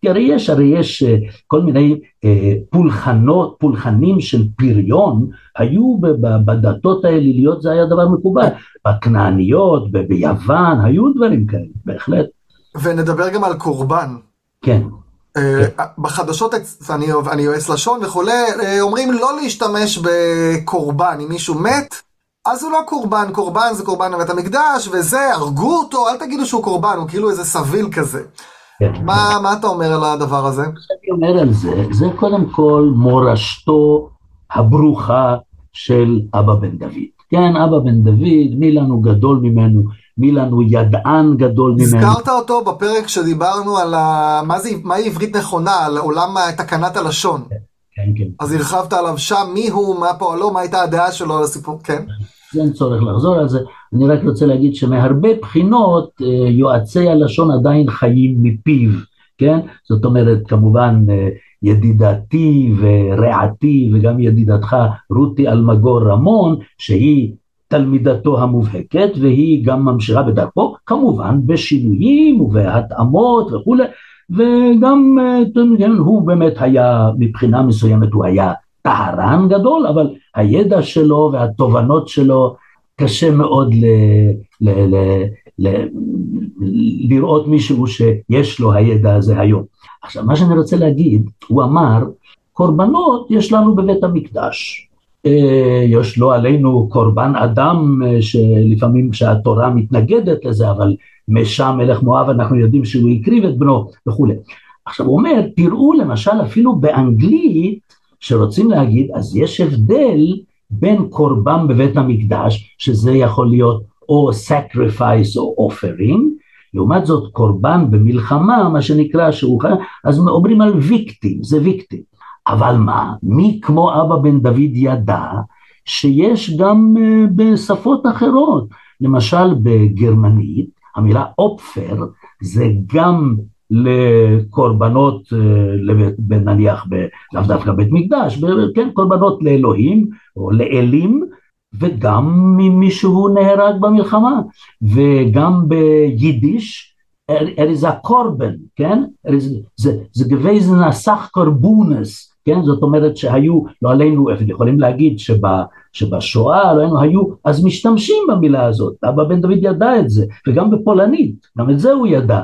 כי הרי יש, הרי יש אה, כל מיני אה, פולחנות, פולחנים של פריון, היו בדתות האלה להיות, זה היה דבר מקובל, בכנעניות, ביוון, היו דברים כאלה, בהחלט. ונדבר גם על קורבן. כן. אה, בחדשות, אני, אני יועץ לשון וכולי, אומרים לא להשתמש בקורבן, אם מישהו מת, אז הוא לא קורבן, קורבן זה קורבן לבית המקדש, וזה, הרגו אותו, אל תגידו שהוא קורבן, הוא כאילו איזה סביל כזה. כן. מה, מה אתה אומר על הדבר הזה? אני אומר על זה, זה קודם כל מורשתו הברוכה של אבא בן דוד. כן, אבא בן דוד, מי לנו גדול ממנו, מי לנו ידען גדול ממנו. הזכרת אותו בפרק שדיברנו על ה... מה זה, מהי עברית נכונה, על עולם תקנת הלשון. כן. כן, כן. אז הרחבת עליו שם, מי הוא, מה פועלו, מה הייתה הדעה שלו על הסיפור, כן. אין צורך לחזור על זה, אני רק רוצה להגיד שמהרבה בחינות אה, יועצי הלשון עדיין חיים מפיו, כן? זאת אומרת, כמובן אה, ידידתי ורעתי וגם ידידתך רותי אלמגור רמון, שהיא תלמידתו המובהקת והיא גם ממשיכה בדרכו, כמובן בשינויים ובהתאמות וכולי, וגם כן, הוא באמת היה, מבחינה מסוימת הוא היה טהרן גדול, אבל הידע שלו והתובנות שלו, קשה מאוד ל, ל, ל, ל, לראות מישהו שיש לו הידע הזה היום. עכשיו, מה שאני רוצה להגיד, הוא אמר, קורבנות יש לנו בבית המקדש. אה, יש לו עלינו קורבן אדם אה, שלפעמים כשהתורה מתנגדת לזה, אבל משם מלך מואב אנחנו יודעים שהוא הקריב את בנו וכולי. עכשיו הוא אומר, תראו למשל אפילו באנגלית, שרוצים להגיד, אז יש הבדל בין קורבן בבית המקדש, שזה יכול להיות או sacrifice או offering, לעומת זאת קורבן במלחמה, מה שנקרא, שהוא, אז אומרים על ויקטים, זה ויקטים. אבל מה, מי כמו אבא בן דוד ידע שיש גם אה, בשפות אחרות, למשל בגרמנית, המילה אופפר זה גם לקורבנות, אה, נניח לאו דווקא בית מקדש, כן, קורבנות לאלוהים או לאלים, וגם אם מישהו נהרג במלחמה, וגם ביידיש, a קורבן, כן? זה, גוויזן הסך קורבונס, כן? זאת אומרת שהיו, לא עלינו, יכולים להגיד שבשואה עלינו היו, אז משתמשים במילה הזאת, אבא בן דוד ידע את זה, וגם בפולנית, גם את זה הוא ידע,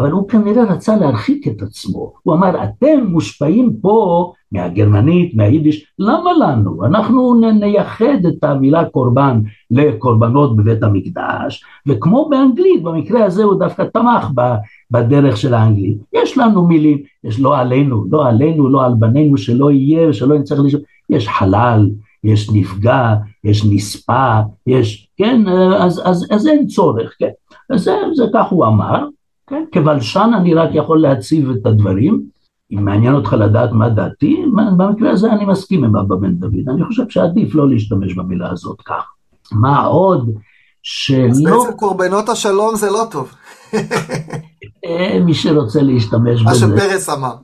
אבל הוא כנראה רצה להרחיק את עצמו, הוא אמר אתם מושפעים פה מהגרמנית, מהיידיש, למה לנו? אנחנו נייחד את המילה קורבן לקורבנות בבית המקדש, וכמו באנגלית, במקרה הזה הוא דווקא תמך בדרך של האנגלית, יש לנו מילים, יש לא עלינו, לא עלינו, לא על בנינו, שלא יהיה ושלא נצטרך לשאול, יש חלל, יש נפגע, יש נספה, יש, כן, אז, אז, אז אין צורך, כן, אז זה, זה כך הוא אמר, כן, כבלשן אני רק יכול להציב את הדברים, אם מעניין אותך לדעת מה דעתי, במקרה הזה אני מסכים עם אבא בן דוד, אני חושב שעדיף לא להשתמש במילה הזאת כך. מה עוד שלא... אז בעצם קורבנות השלום זה לא טוב. אה, מי שרוצה להשתמש בזה. מה שפרס אמר.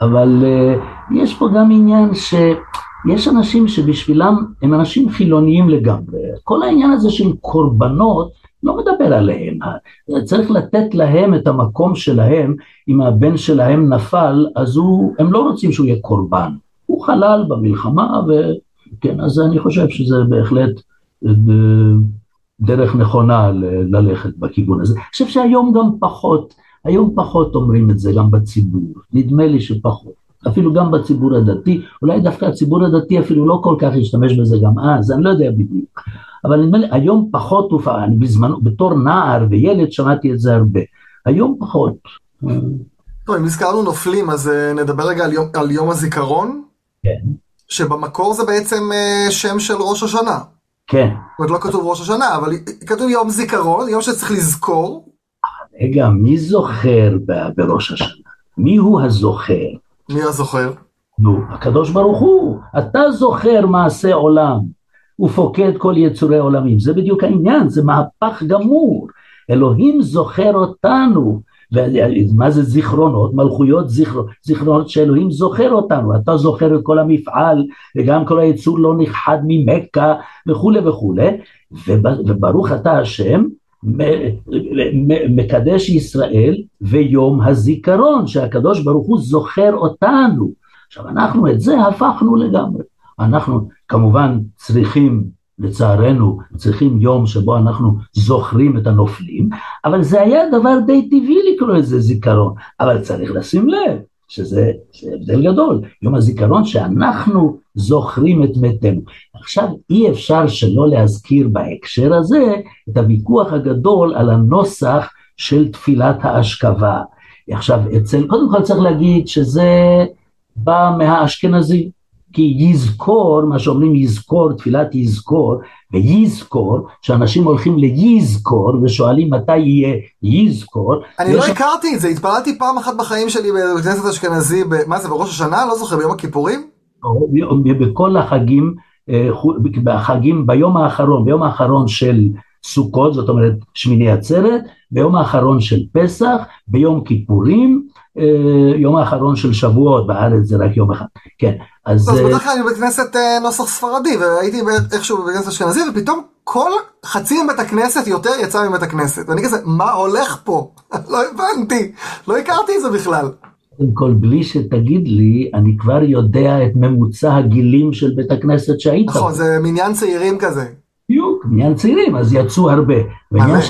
אבל uh, יש פה גם עניין שיש אנשים שבשבילם הם אנשים חילוניים לגמרי. כל העניין הזה של קורבנות לא מדבר עליהם, צריך לתת להם את המקום שלהם, אם הבן שלהם נפל, אז הוא, הם לא רוצים שהוא יהיה קורבן, הוא חלל במלחמה, וכן, אז אני חושב שזה בהחלט אה, דרך נכונה ללכת בכיוון הזה. אני חושב שהיום גם פחות, היום פחות אומרים את זה גם בציבור, נדמה לי שפחות. אפילו גם בציבור הדתי, אולי דווקא הציבור הדתי אפילו לא כל כך השתמש בזה גם אז, אני לא יודע בדיוק. אבל נדמה לי, היום פחות תופעה, אני בזמנו, בתור נער וילד שמעתי את זה הרבה, היום פחות. טוב, אם הזכרנו נופלים, אז אה, נדבר רגע על יום, על יום הזיכרון. כן. שבמקור זה בעצם אה, שם של ראש השנה. כן. זאת אומרת, לא כתוב ראש השנה, אבל כתוב יום זיכרון, יום שצריך לזכור. רגע, מי זוכר בראש השנה? מי הוא הזוכר? מי הזוכר? נו, הקדוש ברוך הוא. אתה זוכר מעשה עולם. ופוקד כל יצורי עולמים. זה בדיוק העניין, זה מהפך גמור. אלוהים זוכר אותנו. ומה זה זיכרונות? מלכויות זיכרונות, זיכרונות שאלוהים זוכר אותנו, אתה זוכר את כל המפעל וגם כל היצור לא נכחד ממכה וכולי וכולי וברוך אתה השם מקדש ישראל ויום הזיכרון שהקדוש ברוך הוא זוכר אותנו. עכשיו אנחנו את זה הפכנו לגמרי. אנחנו כמובן צריכים, לצערנו, צריכים יום שבו אנחנו זוכרים את הנופלים, אבל זה היה דבר די טבעי לקרוא לזה זיכרון, אבל צריך לשים לב שזה הבדל גדול, יום הזיכרון שאנחנו זוכרים את מתינו. עכשיו אי אפשר שלא להזכיר בהקשר הזה את הוויכוח הגדול על הנוסח של תפילת האשכבה. עכשיו אצל, קודם כל צריך להגיד שזה בא מהאשכנזים, כי יזכור, מה שאומרים יזכור, תפילת יזכור, ויזכור, שאנשים הולכים ליזכור ושואלים מתי יהיה יזכור. אני לא הכרתי את זה, התפללתי פעם אחת בחיים שלי בכנסת אשכנזי, מה זה, בראש השנה? לא זוכר, ביום הכיפורים? בכל החגים, אה, בחגים, ביום האחרון, ביום האחרון של סוכות, זאת אומרת שמיני עצרת, ביום האחרון של פסח, ביום כיפורים, אה, יום האחרון של שבועות, בארץ זה רק יום אחד, כן. אז... אה, בדרך כלל אני בבית כנסת אה, נוסח ספרדי, והייתי איכשהו בבית כנסת אשכנזי, ופתאום כל חצי מבית הכנסת יותר יצא מבית הכנסת. ואני כזה, מה הולך פה? לא הבנתי, לא הכרתי את זה בכלל. קודם כל, בלי שתגיד לי, אני כבר יודע את ממוצע הגילים של בית הכנסת שהיית. נכון, זה מניין צעירים כזה. בדיוק, מניין צעירים, אז יצאו הרבה. ועניין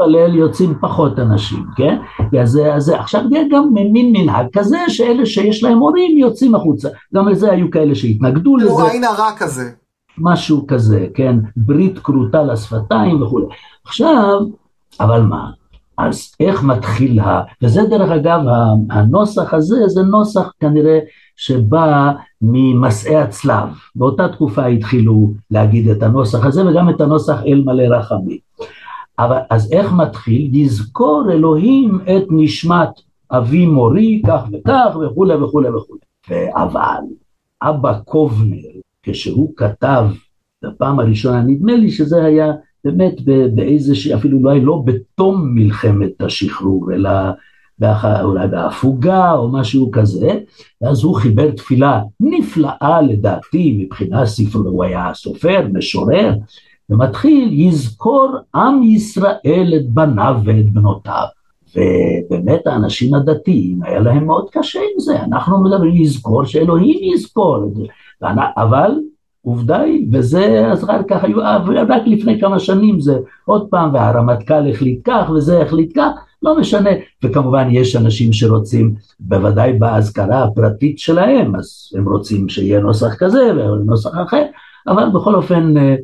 להתפלל יוצאים פחות אנשים, כן? אז, אז עכשיו יש גם מין מנהג כזה שאלה שיש להם הורים יוצאים החוצה, גם לזה היו כאלה שהתנגדו לזה. הוא עין הרע כזה. משהו כזה, כן? ברית כרותה לשפתיים וכולי. עכשיו, אבל מה? אז איך מתחיל ה... וזה דרך אגב, הנוסח הזה זה נוסח כנראה שבא ממסעי הצלב, באותה תקופה התחילו להגיד את הנוסח הזה וגם את הנוסח אל מלא רחמים. אבל אז איך מתחיל? יזכור אלוהים את נשמת אבי מורי כך וכך וכולי וכולי וכולי. אבל אבא קובנר, כשהוא כתב בפעם הראשונה, נדמה לי שזה היה באמת באיזושהי, אפילו אולי לא בתום מלחמת השחרור, אלא אולי בהפוגה או משהו כזה, ואז הוא חיבר תפילה נפלאה לדעתי מבחינה ספר, הוא היה סופר, משורר, ומתחיל יזכור עם ישראל את בניו ואת בנותיו. ובאמת האנשים הדתיים היה להם מאוד קשה עם זה, אנחנו מדברים לזכור שאלוהים יזכור את זה, אבל עובדה היא, וזה, אז אחר כך היו, רק לפני כמה שנים זה עוד פעם, והרמטכ"ל החליט כך וזה החליט כך, לא משנה, וכמובן יש אנשים שרוצים, בוודאי באזכרה הפרטית שלהם, אז הם רוצים שיהיה נוסח כזה ונוסח אחר, אבל בכל אופן, אה,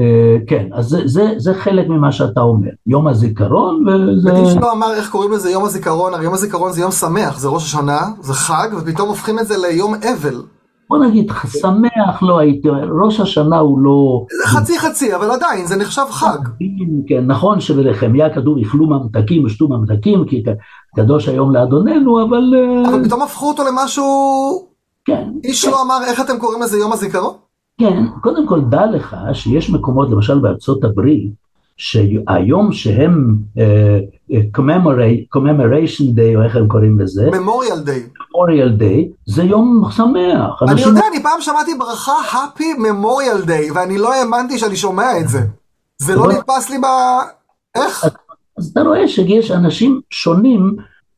אה, כן, אז זה, זה, זה חלק ממה שאתה אומר, יום הזיכרון וזה... איש לא אמר איך קוראים לזה יום הזיכרון, הרי יום הזיכרון זה יום שמח, זה ראש השנה, זה חג, ופתאום הופכים את זה ליום אבל. בוא נגיד, שמח לא הייתי ראש השנה הוא לא... זה חצי חצי, אבל עדיין, זה נחשב חג. כן, נכון שבלחמיה כתוב איכלו ממתקים ושתו ממתקים, כי קדוש היום לאדוננו, אבל... אה, אבל פתאום הפכו אותו למשהו... כן. איש כן. לא אמר איך אתם קוראים לזה יום הזיכרון? כן, קודם כל דע לך שיש מקומות, למשל בארצות הברית, שהיום שהם uh, commemoration day, או איך הם קוראים לזה? Memorial Day. Memorial Day, זה יום שמח. אני. יודע, אני פעם שמעתי ברכה Happy Memorial Day, ואני לא האמנתי שאני שומע את זה. זה לא נתפס לי ב... איך? אז אתה רואה שיש אנשים שונים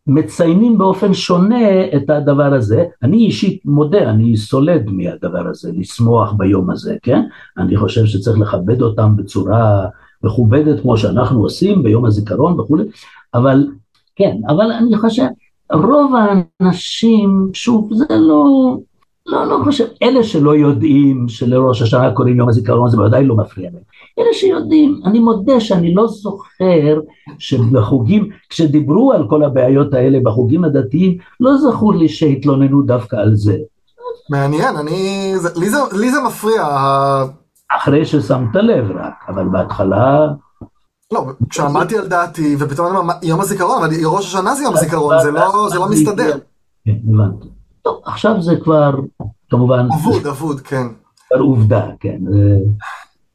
מציינים באופן שונה את הדבר הזה. אני אישית מודה, אני סולד מהדבר הזה, לשמוח ביום הזה, כן? אני חושב שצריך לכבד אותם בצורה מכובדת כמו שאנחנו עושים ביום הזיכרון וכולי, אבל כן, אבל אני חושב, רוב האנשים, שוב, זה לא, לא, לא חושב, אלה שלא יודעים שלראש השנה קוראים יום הזיכרון זה בוודאי לא מפריע להם. אלה שיודעים, אני מודה שאני לא זוכר שבחוגים, כשדיברו על כל הבעיות האלה בחוגים הדתיים, לא זכור לי שהתלוננו דווקא על זה. מעניין, אני, זה, לי, זה, לי זה מפריע. אחרי ששמת לב רק, אבל בהתחלה... לא, כשעמדתי על דעתי, ופתאום אני אומר, יום הזיכרון, אבל ראש השנה זה יום הזיכרון, זה לא, זה לא מסתדר. כן, הבנתי. טוב, עכשיו זה כבר, כמובן... אבוד, אבוד, כן. כבר עובדה, כן.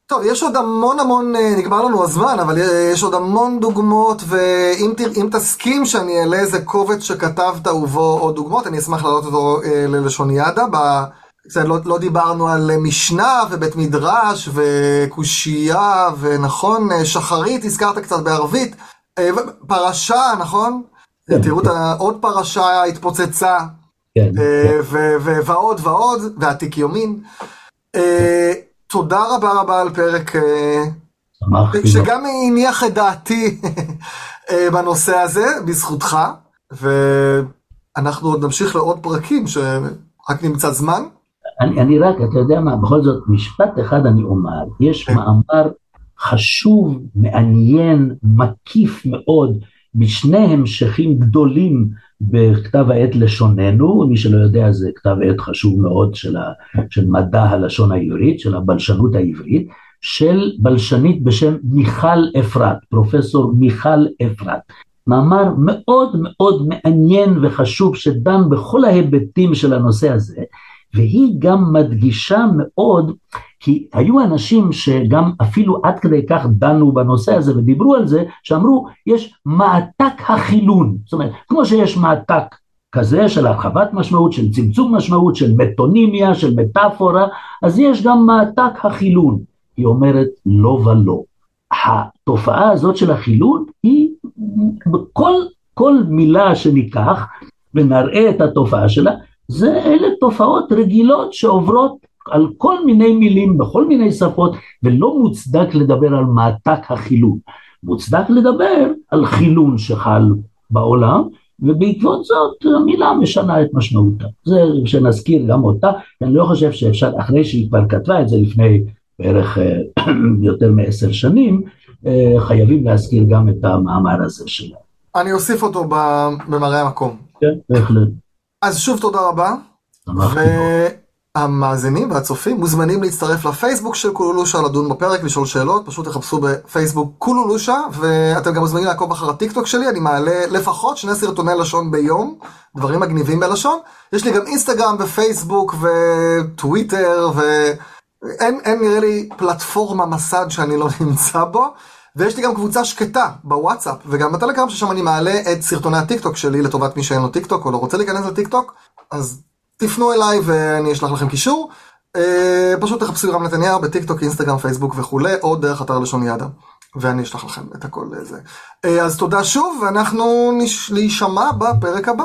טוב, יש עוד המון המון, אה, נגמר לנו הזמן, אבל יש עוד המון דוגמאות, ואם תסכים שאני אעלה איזה קובץ שכתבת ובו עוד דוגמאות, אני אשמח להעלות אותו אה, ללשוניאדה. לא, לא דיברנו על משנה ובית מדרש וקושייה, ונכון, אה, שחרית, הזכרת קצת בערבית, פרשה, נכון? כן, תראו, כן. עוד פרשה התפוצצה. ועוד ועוד, ועתיק יומין. תודה רבה רבה על פרק שגם הניח את דעתי בנושא הזה, בזכותך, ואנחנו עוד נמשיך לעוד פרקים שרק נמצא זמן. אני, אני רק, אתה יודע מה, בכל זאת, משפט אחד אני אומר, יש כן. מאמר חשוב, מעניין, מקיף מאוד, בשני המשכים גדולים בכתב העת לשוננו, מי שלא יודע זה כתב עת חשוב מאוד של, ה, של מדע הלשון העברית, של הבלשנות העברית, של בלשנית בשם מיכל אפרת, פרופסור מיכל אפרת. מאמר מאוד מאוד מעניין וחשוב שדן בכל ההיבטים של הנושא הזה, והיא גם מדגישה מאוד, כי היו אנשים שגם אפילו עד כדי כך דנו בנושא הזה ודיברו על זה, שאמרו יש מעתק החילון, זאת אומרת כמו שיש מעתק כזה של הרחבת משמעות, של צמצום משמעות, של מטונימיה, של מטאפורה, אז יש גם מעתק החילון. היא אומרת לא ולא. התופעה הזאת של החילון היא בכל כל מילה שניקח ונראה את התופעה שלה, זה אלה תופעות רגילות שעוברות על כל מיני מילים בכל מיני שפות ולא מוצדק לדבר על מעתק החילון, מוצדק לדבר על חילון שחל בעולם ובעקבות זאת המילה משנה את משמעותה. זה שנזכיר גם אותה, אני לא חושב שאפשר, אחרי שהיא כבר כתבה את זה לפני בערך יותר מעשר שנים, חייבים להזכיר גם את המאמר הזה שלה. אני אוסיף אותו במראה המקום. כן, בהחלט. אז שוב תודה רבה. והמאזינים והצופים מוזמנים להצטרף לפייסבוק של קולולושה לדון בפרק, לשאול שאלות, פשוט תחפשו בפייסבוק קולולושה, ואתם גם מוזמנים לעקוב אחר הטיקטוק שלי, אני מעלה לפחות שני סרטוני לשון ביום, דברים מגניבים בלשון. יש לי גם אינסטגרם ופייסבוק וטוויטר, ואין אין נראה לי פלטפורמה מסד שאני לא נמצא בו. ויש לי גם קבוצה שקטה בוואטסאפ וגם בטלגרם ששם אני מעלה את סרטוני הטיקטוק שלי לטובת מי שאין לו טיקטוק או לא רוצה להיכנס לטיקטוק אז תפנו אליי ואני אשלח לכם קישור. אה, פשוט תחפשו רם נתניהו בטיקטוק, אינסטגרם, פייסבוק וכולי, או דרך אתר לשון ידה. ואני אשלח לכם את הכל זה. אה, אז תודה שוב, ואנחנו נש... להישמע בפרק הבא.